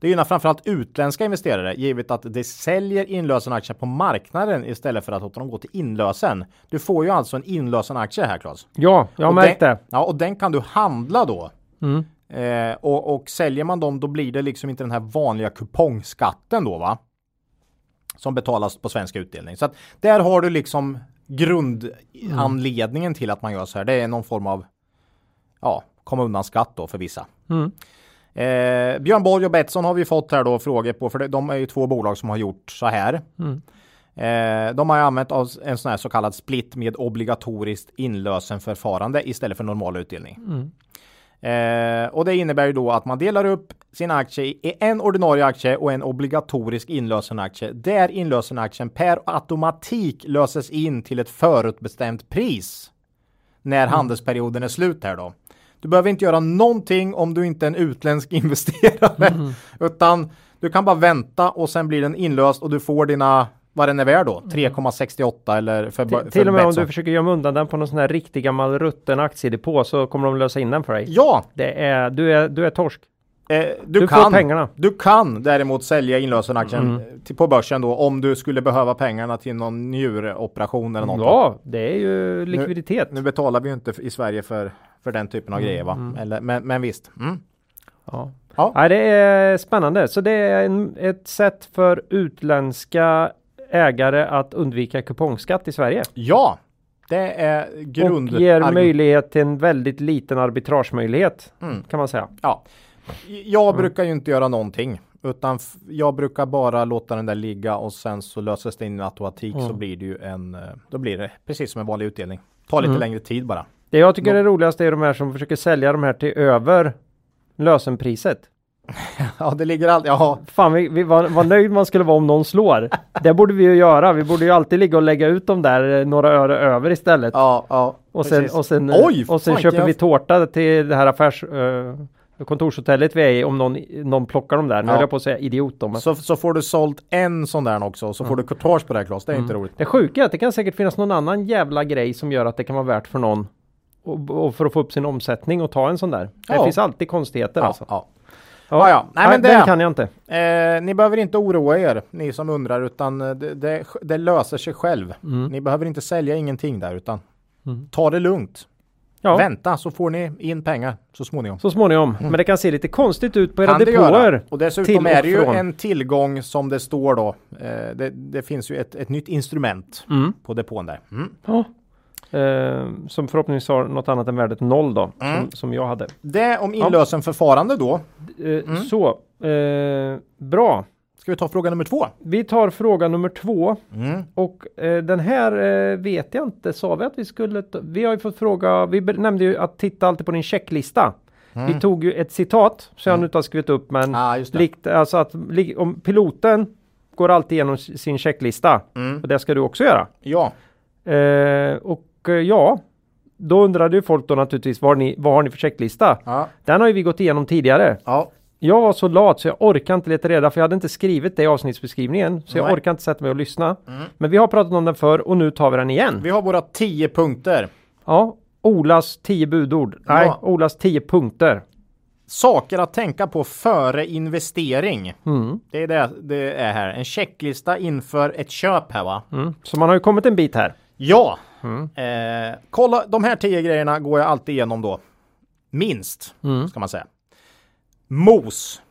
Det gynnar framförallt utländska investerare givet att det säljer inlösenaktier på marknaden istället för att låta dem gå till inlösen. Du får ju alltså en inlösenaktie här Claes. Ja, jag har Och märkt den. Ja, och den kan du handla då. Mm. Eh, och, och säljer man dem då blir det liksom inte den här vanliga kupongskatten då va? Som betalas på svensk utdelning. Så att där har du liksom grundanledningen till att man gör så här. Det är någon form av ja, komma undan skatt då för vissa. Mm. Eh, Björn Borg och Betsson har vi fått här då frågor på för de är ju två bolag som har gjort så här. Mm. Eh, de har använt en sån här så kallad split med obligatoriskt inlösenförfarande istället för normal utdelning. Mm. Eh, och det innebär ju då att man delar upp sin aktie i en ordinarie aktie och en obligatorisk inlösenaktie där inlösenaktien per automatik löses in till ett förutbestämt pris när handelsperioden är slut här då. Du behöver inte göra någonting om du inte är en utländsk investerare utan du kan bara vänta och sen blir den inlöst och du får dina vad den är värd då 3,68 eller för, Till, för till och med om du försöker gömma undan den på någon sån här riktig gammal rutten aktiedepå så kommer de lösa in den för dig. Ja, Det är, du, är, du är torsk. Eh, du, Du får kan, pengarna. Du kan däremot sälja inlösenaktien Mm. eh, till, på börsen då om du skulle behöva pengarna till någon njuroperation eller något. Ja, det är ju likviditet. Nu betalar vi ju inte i Sverige för, för den typen av grejer va? mm. Eller, men, men visst. Mm. Ja. Ja. Ja, det är spännande. Så det är en, ett sätt för utländska ägare att undvika kupongskatt i Sverige. Ja, det är grund. Och ger möjlighet till en väldigt liten arbitragemöjlighet Mm. kan man säga. Ja. Jag Mm. brukar ju inte göra någonting. Utan jag brukar bara låta den där ligga och sen så löses det in i automatik så Mm. blir det ju en, eh, då blir det precis som en vanlig utdelning. Ta lite Mm. längre tid bara. Det jag tycker är roligast är de här som försöker sälja de här till över lösenpriset. Ja, det ligger alltid, ja, Fan, vi, vi var, vad nöjd man skulle vara om någon slår. Det borde vi ju göra. Vi borde ju alltid ligga och lägga ut dem där eh, några öre över istället. ja, ja. och sen, precis. och sen, Oj, och sen fan, köper jag- vi tårta till det här affärs... Uh, kontorshotellet vi är i om någon, någon plockar dem där. Nu Ja. höll jag på att säga idiot men Så, så får du sålt en sån där också, så får du courtage på det här Klas. Det är inte roligt. Det sjuka är att det kan säkert finnas någon annan jävla grej som gör att det kan vara värt för någon och, och för att få upp sin omsättning och ta en sån där. Det Ja. finns alltid konstigheter Ja, alltså. ja. Ja, ja. Nej, men det- kan jag inte. Eh, ni behöver inte oroa er, ni som undrar, utan eh, det, det, det löser sig själv. Mm. Ni behöver inte sälja ingenting där, utan Mm. ta det lugnt. Ja, Vänta så får ni in pengar så småningom. så småningom. Men det kan se lite konstigt ut på era Mm. Kan det depåer. Och dessutom och är det ju en tillgång som det står då. Eh, det, det finns ju ett, ett nytt instrument Mm. på depån där. Mm. Ja. Eh, som förhoppningsvis har något annat än värdet noll då. Mm. Som, som jag hade. Det om inlösenförfarande då. Eh, Mm. Så, eh, bra. Ska vi ta fråga nummer två? Vi tar fråga nummer två. Mm. Och eh, den här eh, vet jag inte. Sa vi att vi skulle? Vi har ju fått fråga. Vi nämnde ju att titta alltid på din checklista. Vi tog ju ett citat som jag nu inte har skrivit upp men Mm. Ah, likt, alltså att om piloten går alltid igenom sin checklista Mm. och det ska du också göra. Ja. Eh, och eh, ja, då undrade ju folk då naturligtvis vad, ni, vad har ni för checklista? Ja. Den har ju vi gått igenom tidigare. Ja. Jag var så lat så jag orkar inte leta reda för jag hade inte skrivit det i avsnittsbeskrivningen. Så jag Nej. orkar inte sätta mig och lyssna. Mm. Men vi har pratat om den förr och nu tar vi den igen. Vi har våra tio punkter. Ja, Olas 10 budord. Nej, Ja. Olas 10 punkter. Saker att tänka på före investering. Mm, Det är det det är här. En checklista inför ett köp här va? mm. Så man har ju kommit en bit här. Ja. Mm. Eh, kolla, de här tio grejerna går jag alltid igenom då. Minst, Mm. ska man säga. MOS,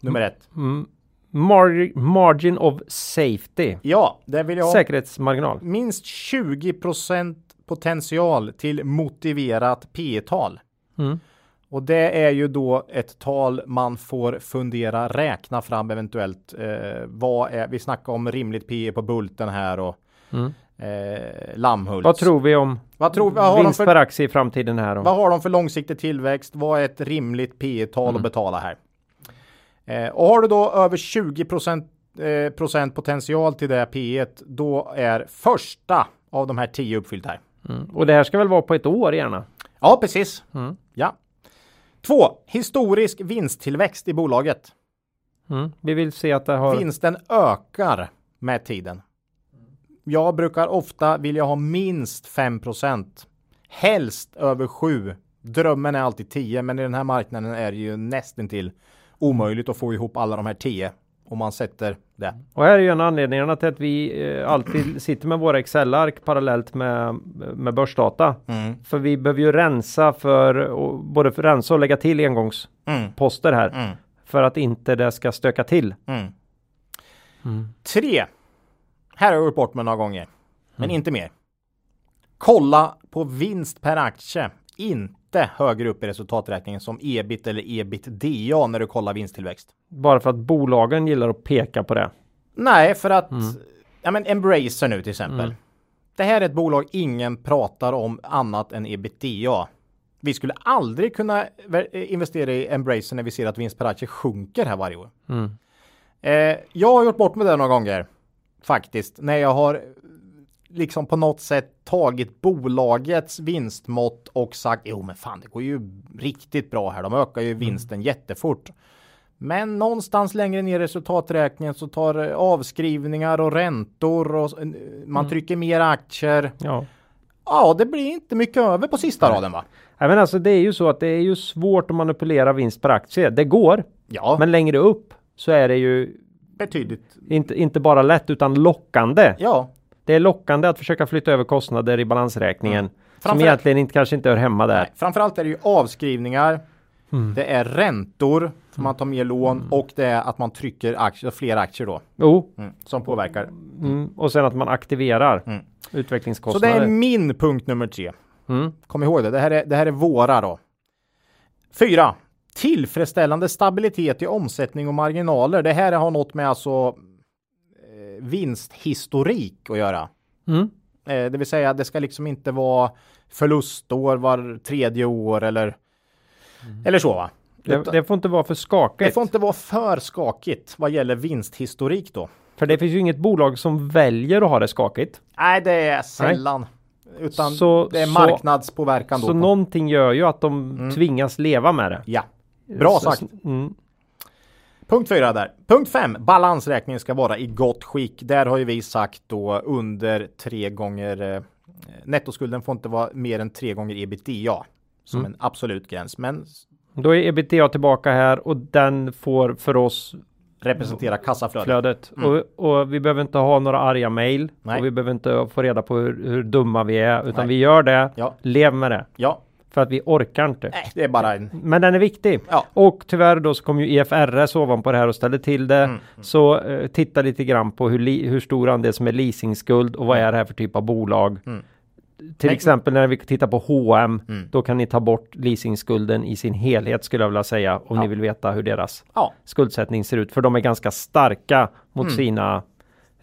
nummer ett. Mm. Mar- margin of safety. Ja, det vill jag ha. Säkerhetsmarginal. Minst 20% potential till motiverat P tal Mm. Och det är ju då ett tal man får fundera, räkna fram eventuellt. Eh, vad är, vi snackar om rimligt P på Bulten här och Mm. Eh, Lammhult. Vad tror vi om vad, tror, vad, har de vinst för, per aktie i framtiden här? vad Då? har de för långsiktig tillväxt? Vad är ett rimligt P tal Mm. att betala här? Eh, och har du då över 20 procent, eh, procent potential till det P då är första av de här tio uppfyllt här. Mm. Och det här ska väl vara på ett år gärna? Ja, precis. Mm. Ja. Två, historisk vinsttillväxt i bolaget. Mm. Vi vill se att det har... Vinsten ökar med tiden. Jag brukar ofta vilja ha minst 5% Helst över 7. Drömmen är alltid 10, men i den här marknaden är det ju nästintill omöjligt att få ihop alla de här 10 om man sätter det. Och här är ju en av anledningarna till att vi eh, alltid sitter med våra Excel-ark parallellt med, med börsdata. Mm. För vi behöver ju rensa för, och, både för rensa och lägga till engångsposter Mm. här. Mm. För att inte det ska stöka till. Mm. Mm. Tre. Här har jag gjort bort mig några gånger, men Mm. inte mer. Kolla på vinst per aktie, inte högre upp i resultaträkningen som ebit eller ebitda när du kollar vinsttillväxt. Bara för att bolagen gillar att peka på det. Nej, för att ja, men Embracer nu till exempel. Mm. Det här är ett bolag ingen pratar om annat än ebitda. Vi skulle aldrig kunna ver- investera i Embracer när vi ser att vinst per aktie sjunker här varje år. Mm. Eh, jag har gjort bort med det några gånger faktiskt när jag har liksom på något sätt tagit bolagets vinstmått och sagt jo men fan det går ju riktigt bra här. De ökar ju vinsten jättefort. Men någonstans längre ner i resultaträkningen så tar eh, avskrivningar och räntor och eh, man trycker mer aktier. Ja. Ja, det blir inte mycket över på sista raden va? Nej, men alltså det är ju så att det är ju svårt att manipulera vinst per aktie. Det går, Ja, men längre upp så är det ju betydligt. inte, inte bara lätt utan lockande. Ja, Det är lockande att försöka flytta över kostnader i balansräkningen som Framför- egentligen inte, kanske inte hör hemma där. Nej, framförallt är det ju avskrivningar. Mm. Det är räntor för man tar mer lån och det är att man trycker aktier, fler aktier då Jo, mm, som påverkar. mm. och sen att man aktiverar Mm. Så det utvecklingskostnader. är min punkt nummer tre. Mm. Kom ihåg det. Det här är, det här är våra då. Fyra. Tillfredsställande stabilitet i omsättning och marginaler. Det här har något med alltså eh, vinsthistorik att göra. Mm. Eh, det vill säga det ska liksom inte vara förlustår var tredje år eller eller så va. Det, det får inte vara för skakigt. Det får inte vara för skakigt vad gäller vinsthistorik då. För det finns ju inget bolag som väljer att ha det skakigt. Nej, det är sällan. Utan Så- det är så- marknadspåverkan då. Så någonting gör ju att de tvingas leva med det. Ja, bra sagt. Mm. Punkt fyra där. Punkt fem. Balansräkningen ska vara i gott skick. Där har ju vi sagt då under tre gånger. Eh, nettoskulden får inte vara mer än tre gånger ebitda som Mm. en absolut gräns, men Då är ebitda tillbaka här och den får för oss representera kassaflödet. flödet. Och, och vi behöver inte ha några arga mejl. Och vi behöver inte få reda på hur, hur dumma vi är. Utan Nej. vi gör det. Ja. Lev med det. Ja, För att vi orkar inte. nej, det är bara en. Men den är viktig. Ja. Och tyvärr då så kom ju IFRS ovanpå det här och ställde till det. Mm, Så eh, titta lite grann på hur, hur stor andel som är leasingskuld och vad är det här för typ av bolag. Mm. Till Men- exempel när vi tittar på H&M Mm. då kan ni ta bort leasingskulden i sin helhet skulle jag vilja säga om Ja. ni vill veta hur deras Ja, skuldsättning ser ut. För de är ganska starka mot Mm. sina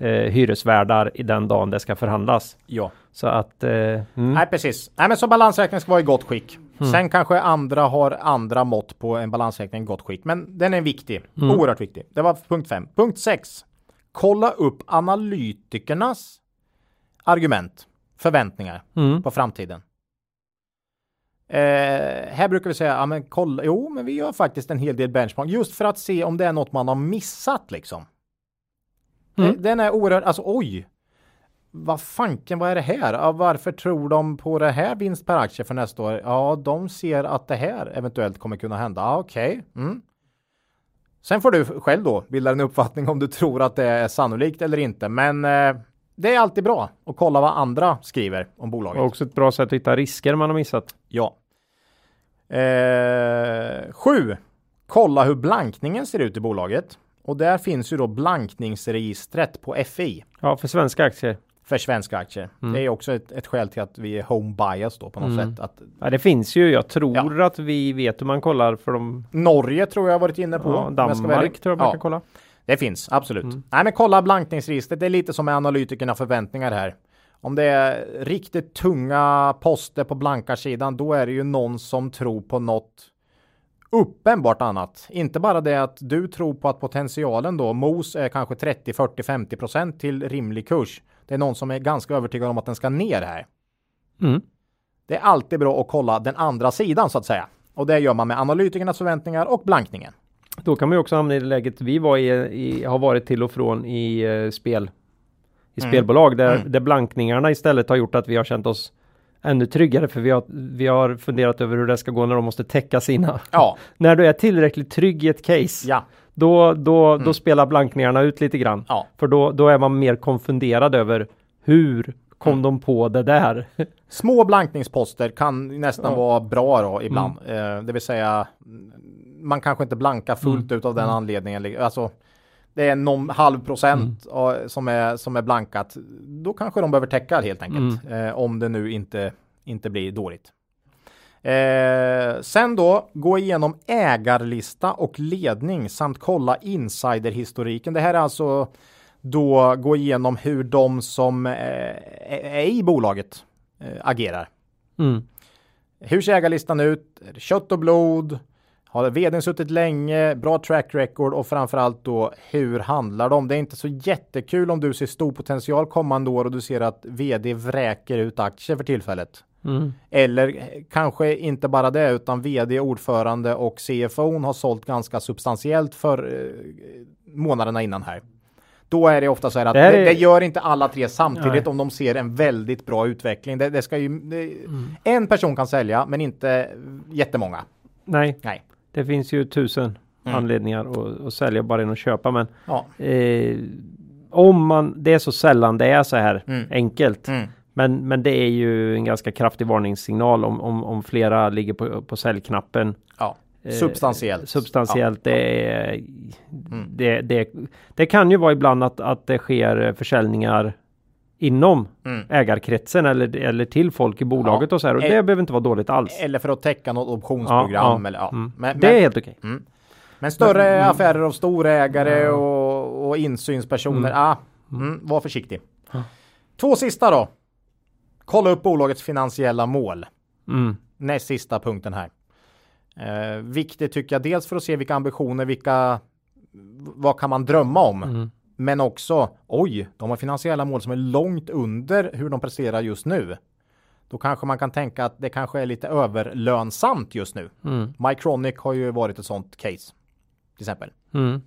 eh, hyresvärdar i den dagen det ska förhandlas. ja. Så att eh, mm. Nej, precis. Nej, men så balansräkningen ska vara i gott skick. Sen kanske andra har andra mått på en balansräkning i gott skick, men den är viktig. Oerhört viktig. Det var punkt fem. Punkt sex. Kolla upp analytikernas argument, förväntningar Mm. på framtiden. Eh, här brukar vi säga, ja men kolla, jo men vi gör faktiskt en hel del benchmark just för att se om det är något man har missat liksom. Mm. Den är oerhört, alltså oj. Vad fanken, vad är det här? Ja, varför tror de på det här vinst per aktie för nästa år? Ja, de ser att det här eventuellt kommer kunna hända. Ja, Okej. Mm. Sen får du själv då bilda en uppfattning om du tror att det är sannolikt eller inte. Men eh, det är alltid bra att kolla vad andra skriver om bolaget. Och också ett bra sätt att hitta risker man har missat. Ja. Eh, sju. Kolla hur blankningen ser ut i bolaget. Och där finns ju då blankningsregistret på FI Ja, för svenska aktier. för svenska aktier. Mm. Det är också ett, ett skäl till att vi är home bias då på något Mm. sätt. Att Ja, det finns ju. Jag tror att vi vet hur man kollar för de. Norge tror jag varit inne på. Ja, Danmark tror jag man ja, kan kolla. Det finns absolut. Mm. Nej, men kolla blankningsregistret. Det är lite som med analytikerna förväntningar här. Om det är riktigt tunga poster på blankarsidan, då är det ju någon som tror på något uppenbart annat. Inte bara det att du tror på att potentialen då, MOS är kanske 30, 40, 50 procent till rimlig kurs. Det är någon som är ganska övertygad om att den ska ner här. Mm. Det är alltid bra att kolla den andra sidan så att säga. Och det gör man med analytikernas förväntningar och blankningen. Då kan man ju också hamna i det läget vi var i, i har varit till och från i eh, spel. I Mm. spelbolag där, Mm. där blankningarna istället har gjort att vi har känt oss ännu tryggare för vi har, vi har funderat över hur det ska gå när de måste täcka sina. Ja, När du är tillräckligt trygg i ett case, ja, då, då, Mm. då spelar blankningarna ut lite grann. ja. För då, då är man mer konfunderad över hur kom Mm. de på det där? Små blankningsposter kan nästan vara bra då ibland. Eh, det vill säga mm, man kanske inte blankar fullt Mm. ut av den anledningen. Alltså, det är någon halv procent Mm. som, är, som är blankat. Då kanske de behöver täcka helt enkelt. Mm. Eh, om det nu inte, inte blir dåligt. Eh, sen då gå igenom ägarlista och ledning samt kolla insiderhistoriken. Det här är alltså då gå igenom hur de som eh, är i bolaget eh, agerar. Mm. Hur ser ägarlistan ut? Kött och blod? Har vdn suttit länge? Bra track record och framförallt då hur handlar de? Det är inte så jättekul om du ser stor potential kommande år och du ser att vd vräker ut aktier för tillfället. Mm. Eller kanske inte bara det utan vd, ordförande och CFO har sålt ganska substantiellt för eh, månaderna innan här. Då är det ofta så här att Det det, är- det gör inte alla tre samtidigt Nej. om de ser en väldigt bra utveckling. Det, det ska ju, det, En person kan sälja men inte jättemånga. Nej, Nej. Det finns ju tusen Mm. anledningar att, att sälja bara än att köpa. Men Ja. eh, om man, det är så sällan det är så här Mm. enkelt. Mm. Men, men det är ju en ganska kraftig varningssignal om, om, om flera ligger på, på säljknappen. ja. Eh, Substantiellt. Substantiellt. Ja. Det, är, Mm. det, det, det kan ju vara ibland att, att det sker försäljningar inom Mm. ägarkretsen eller, eller till folk i bolaget Ja. och så här. Och Eh, det behöver inte vara dåligt alls. Eller för att täcka något optionsprogram. ja. Eller, ja. Mm. Men, det är men, helt okej. men större Men- affärer av storägare och, och insynspersoner. Mm. Ah, mm, var försiktig. Två sista då. Kolla upp bolagets finansiella mål. Mm. Näst sista punkten här. Eh, viktigt tycker jag dels för att se vilka ambitioner, vilka, vad kan man drömma om? Men också, oj, de har finansiella mål som är långt under hur de presterar just nu. Då kanske man kan tänka att det kanske är lite överlönsamt just nu. Mm. Mycronic har ju varit ett sånt case. Till exempel. Mm.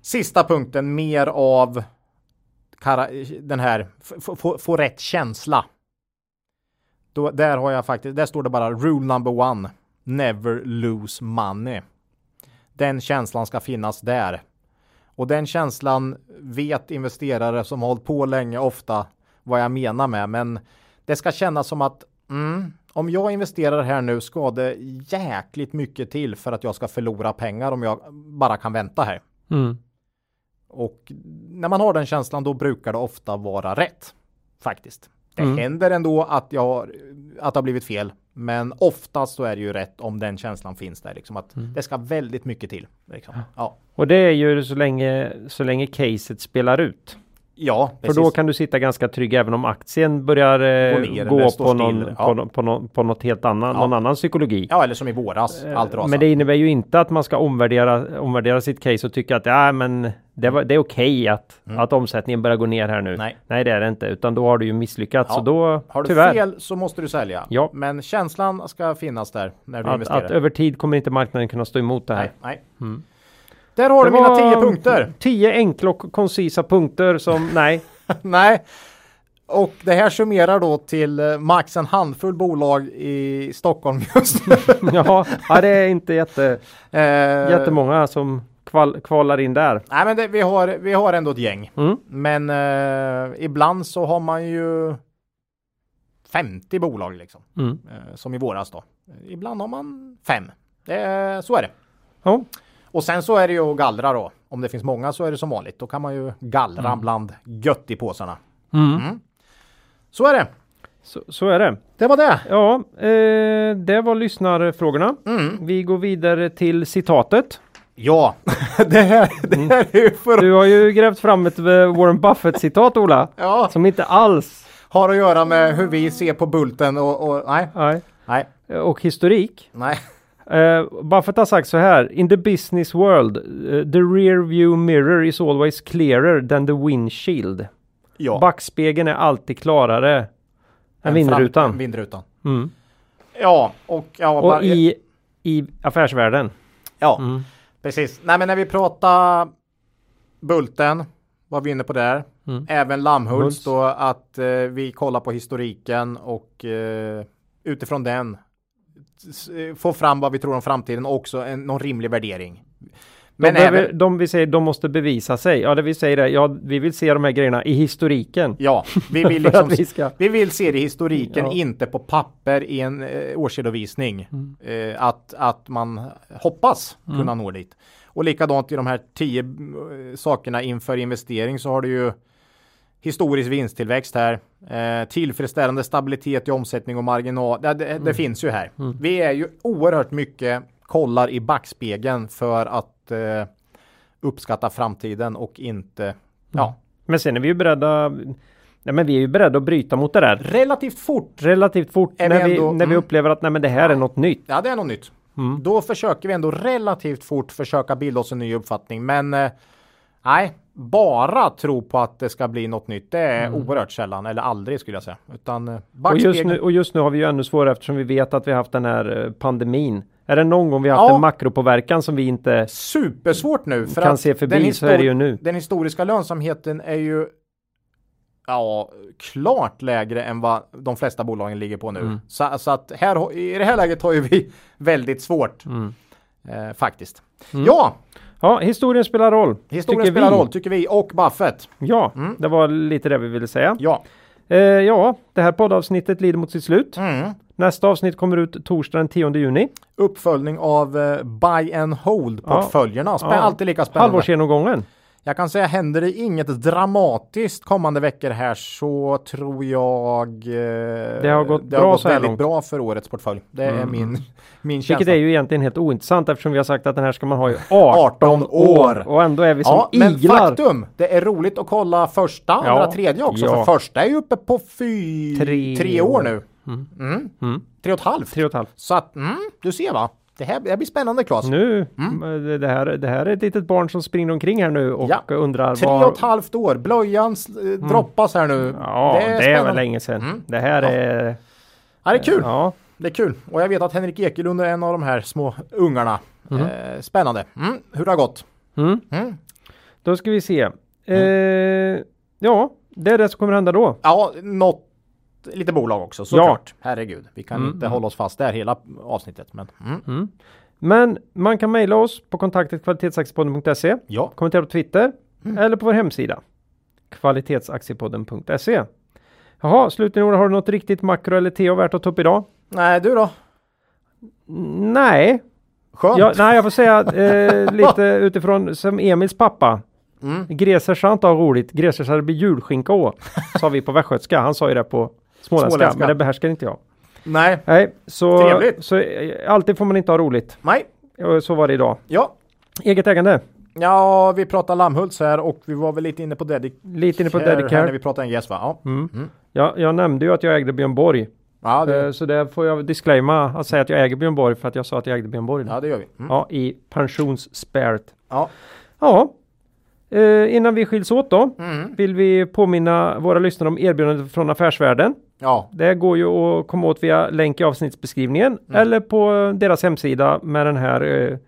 Sista punkten, mer av den här, få rätt känsla. Då, där har jag faktiskt, där står det bara rule number one. Never lose money. Den känslan ska finnas där. Och den känslan vet investerare som har hållit på länge ofta vad jag menar med. Men det ska kännas som att mm, om jag investerar här nu ska det jäkligt mycket till för att jag ska förlora pengar om jag bara kan vänta här. Mm. Och när man har den känslan då brukar det ofta vara rätt. Faktiskt. Det Mm. händer ändå att, jag, att det har blivit fel. Men oftast så är det ju rätt om den känslan finns där. Liksom att Mm. det ska väldigt mycket till. Liksom. Ja. Och det är ju så länge, så länge caset spelar ut. ja, För precis. då kan du sitta ganska trygg även om aktien börjar eh, Gå ner gå på någon. Ja. på, på, nå- på något helt annan, Ja. någon annan psykologi. Ja, eller som i våras. Allt rasar. Eh, Men det innebär ju inte att man ska omvärdera, omvärdera sitt case och tycka att ja, men det, var, det är okej att, att omsättningen börjar gå ner här nu. Mm. Nej. Nej, det är det inte, utan då har du ju misslyckats. Ja. Så då, Har du tyvärr, fel så måste du sälja. Ja. Men känslan ska finnas där när du att, investerar. att över tid kommer inte marknaden kunna stå emot det här. nej, nej. Där har Det du mina tio punkter. Tio enkla och koncisa punkter som, nej, Nej. Och det här summerar då till eh, max en handfull bolag i Stockholm just nu. ja, ja, det är inte jätte, Eh, jättemånga som kval, kvalar in där. Nej, men det, vi, har, vi har ändå ett gäng. Mm. Men eh, ibland så har man ju 50 bolag liksom. Mm. Eh, som i våras då. Ibland har man fem. Det, så är det. Ja. Och sen så är det ju att gallra då. Om det finns många så är det som vanligt. Då kan man ju gallra bland gött i påsarna. Mm. Så är det. Så, så är det. Det var det. Ja, eh, det var lyssnarfrågorna. Mm. Vi går vidare till citatet. Ja, det här, det här är ju för Du har ju grävt fram ett eh, Warren Buffett citat Ola. Ja, Som inte alls har att göra med hur vi ser på Bulten och, och nej, nej, nej, och historik. nej. Uh, Buffett har sagt så här. In the business world, eh, the rear view mirror is always clearer than the windshield. Ja. Backspegeln är alltid klarare än En vindrutan. fram- vindrutan. Mm. Ja, och ja, bara, Och i, i affärsvärlden. ja, Mm. Precis. Nej, men när vi pratar Bulten var vi inne på där. Mm. Även Lammhults Hults. då att eh, vi kollar på historiken och eh, utifrån den eh, få fram vad vi tror om framtiden och också en, någon rimlig värdering. Men de, behöver, även, de vi säger de måste bevisa sig. Ja, det vi säger är ja, vi vill se de här grejerna i historiken. ja, vi vill liksom vi ska. Vi vill se det i historiken, Ja. inte på papper i en eh, årsredovisning. Mm. Eh, att, att man hoppas kunna nå dit. Och likadant i de här tio eh, sakerna inför investering så har du ju historisk vinsttillväxt här. Eh, tillfredsställande stabilitet i omsättning och marginal. Det, det, Mm. det finns ju här. Vi är ju oerhört mycket kollar i backspegeln för att eh, uppskatta framtiden och inte ja, Men sen är vi ju beredda Nej, men vi är ju beredda att bryta mot det där relativt fort. relativt fort Är vi när vi, ändå- när vi mm. upplever att nej, men det här är något nytt. Ja, det är något nytt. Mm. Då försöker vi ändå relativt fort försöka bilda oss en ny uppfattning. Men eh, nej, bara tro på att det ska bli något nytt. Det är oerhört sällan eller aldrig skulle jag säga. Utan eh, Mm. Och just, nu, och just nu har vi ju ännu svårare eftersom vi vet att vi har haft den här eh, pandemin. Är det någon gång vi har haft Ja. en makropåverkan som vi inte supersvårt nu. För kan se förbi så är det ju nu. Den historiska lönsamheten är ju ja, klart lägre än vad de flesta bolagen ligger på nu. Mm. Så, så att här, i det här läget har ju vi väldigt svårt Mm. eh, faktiskt. Ja, Ja, historien spelar roll. historien spelar vi. roll tycker vi och Buffett. Ja, Mm. det var lite det vi ville säga. Ja. Eh, ja, det här poddavsnittet lider mot sitt slut. Mm. Nästa avsnitt kommer ut torsdag den 10 juni. Uppföljning av eh, buy and hold portföljerna. Spä- Ja. Alltid lika spännande. Halvårsgenomgången. Jag kan säga händer det inget dramatiskt kommande veckor här så tror jag eh, Det har gått det bra har gått väldigt långt. bra för årets portfölj. Det är min, min känsla. Vilket är ju egentligen helt ointressant eftersom vi har sagt att den här ska man ha i 18, 18 år. Och ändå är vi som Ja, men iglar. faktum, det är roligt att kolla första, andra, Ja, tredje också. ja. För första är ju uppe på fy... Tre tre år. nu. Mm. Mm. Tre och ett halvt. Tre och ett halvt. Så att, mm, du ser va. Det här, det här blir spännande Claes. Nu, Mm. det, det, här, det här är ett litet barn som springer omkring här nu och Ja. undrar Tre var... och ett halvt år. Blöjan eh, droppas här nu. Mm. Ja, det är, väl spännande. länge sedan. Mm. Det här Ja. är... Ja, det är kul. Ja. Det är kul. Och jag vet att Henrik Ekelund är en av de här små ungarna. Eh, spännande. Mm, hur det har gått. Mm. Mm. Då ska vi se. Eh, ja, det är det som kommer hända då. Ja, något lite bolag också såklart. Herregud, vi kan Mm, inte mm. hålla oss fast där hela avsnittet. Men mm. Men man kan mejla oss på kontaktet kvalitetsaktiepodden.se. ja, Kommentera på Twitter Mm. eller på vår hemsida. Kvalitetsaktiepodden.se. Jaha, slutligen har du något riktigt makro eller TO värt att ta upp idag? nej du då? Nej, Skönt. jag, nej jag får säga eh, lite utifrån som Emils pappa. Mm. Gräserskant har roligt, gräserskant blir julskinka å, sa vi på västgötska. Han sa ju det på småländska, Småländska. men det behärskar inte jag. Nej, Nej, så, Trevligt. så eh, alltid får man inte ha roligt. nej, Så var det idag. ja. Eget ägande, Ja, vi pratar Lammhults här och vi var väl lite inne på Dedicare. lite inne på här när Dedicare. vi pratade NGS va? Ja. Mm. Mm. Ja, jag nämnde ju att jag ägde Björn Borg. Ja, det, Eh, Så det får jag disclaima att säga att jag äger Björn Borg för att jag sa att jag ägde Björn Borg. ja, det gör vi. Mm. Ja, i pensionssparet. Ja. Ja, eh, innan vi skiljs åt då Mm. vill vi påminna våra lyssnare om erbjudandet från Affärsvärlden. Ja, Det går ju att komma åt via länk i avsnittsbeskrivningen Mm. eller på deras hemsida med den här eh,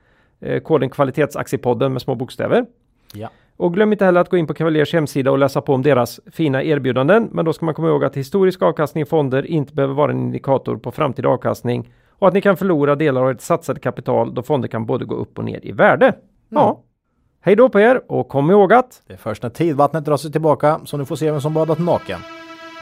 eh, koden kvalitetsaktiepodden med små bokstäver. Ja. Och glöm inte heller att gå in på Cavaliers hemsida och läsa på om deras fina erbjudanden. Men då ska man komma ihåg att historisk avkastning i fonder inte behöver vara en indikator på framtida avkastning och att ni kan förlora delar av ert satsade kapital då fonder kan både gå upp och ner i värde. Ja. Hej då på er och kom ihåg att Det är först när tidvattnet drar sig tillbaka som du får se vem som badat naken.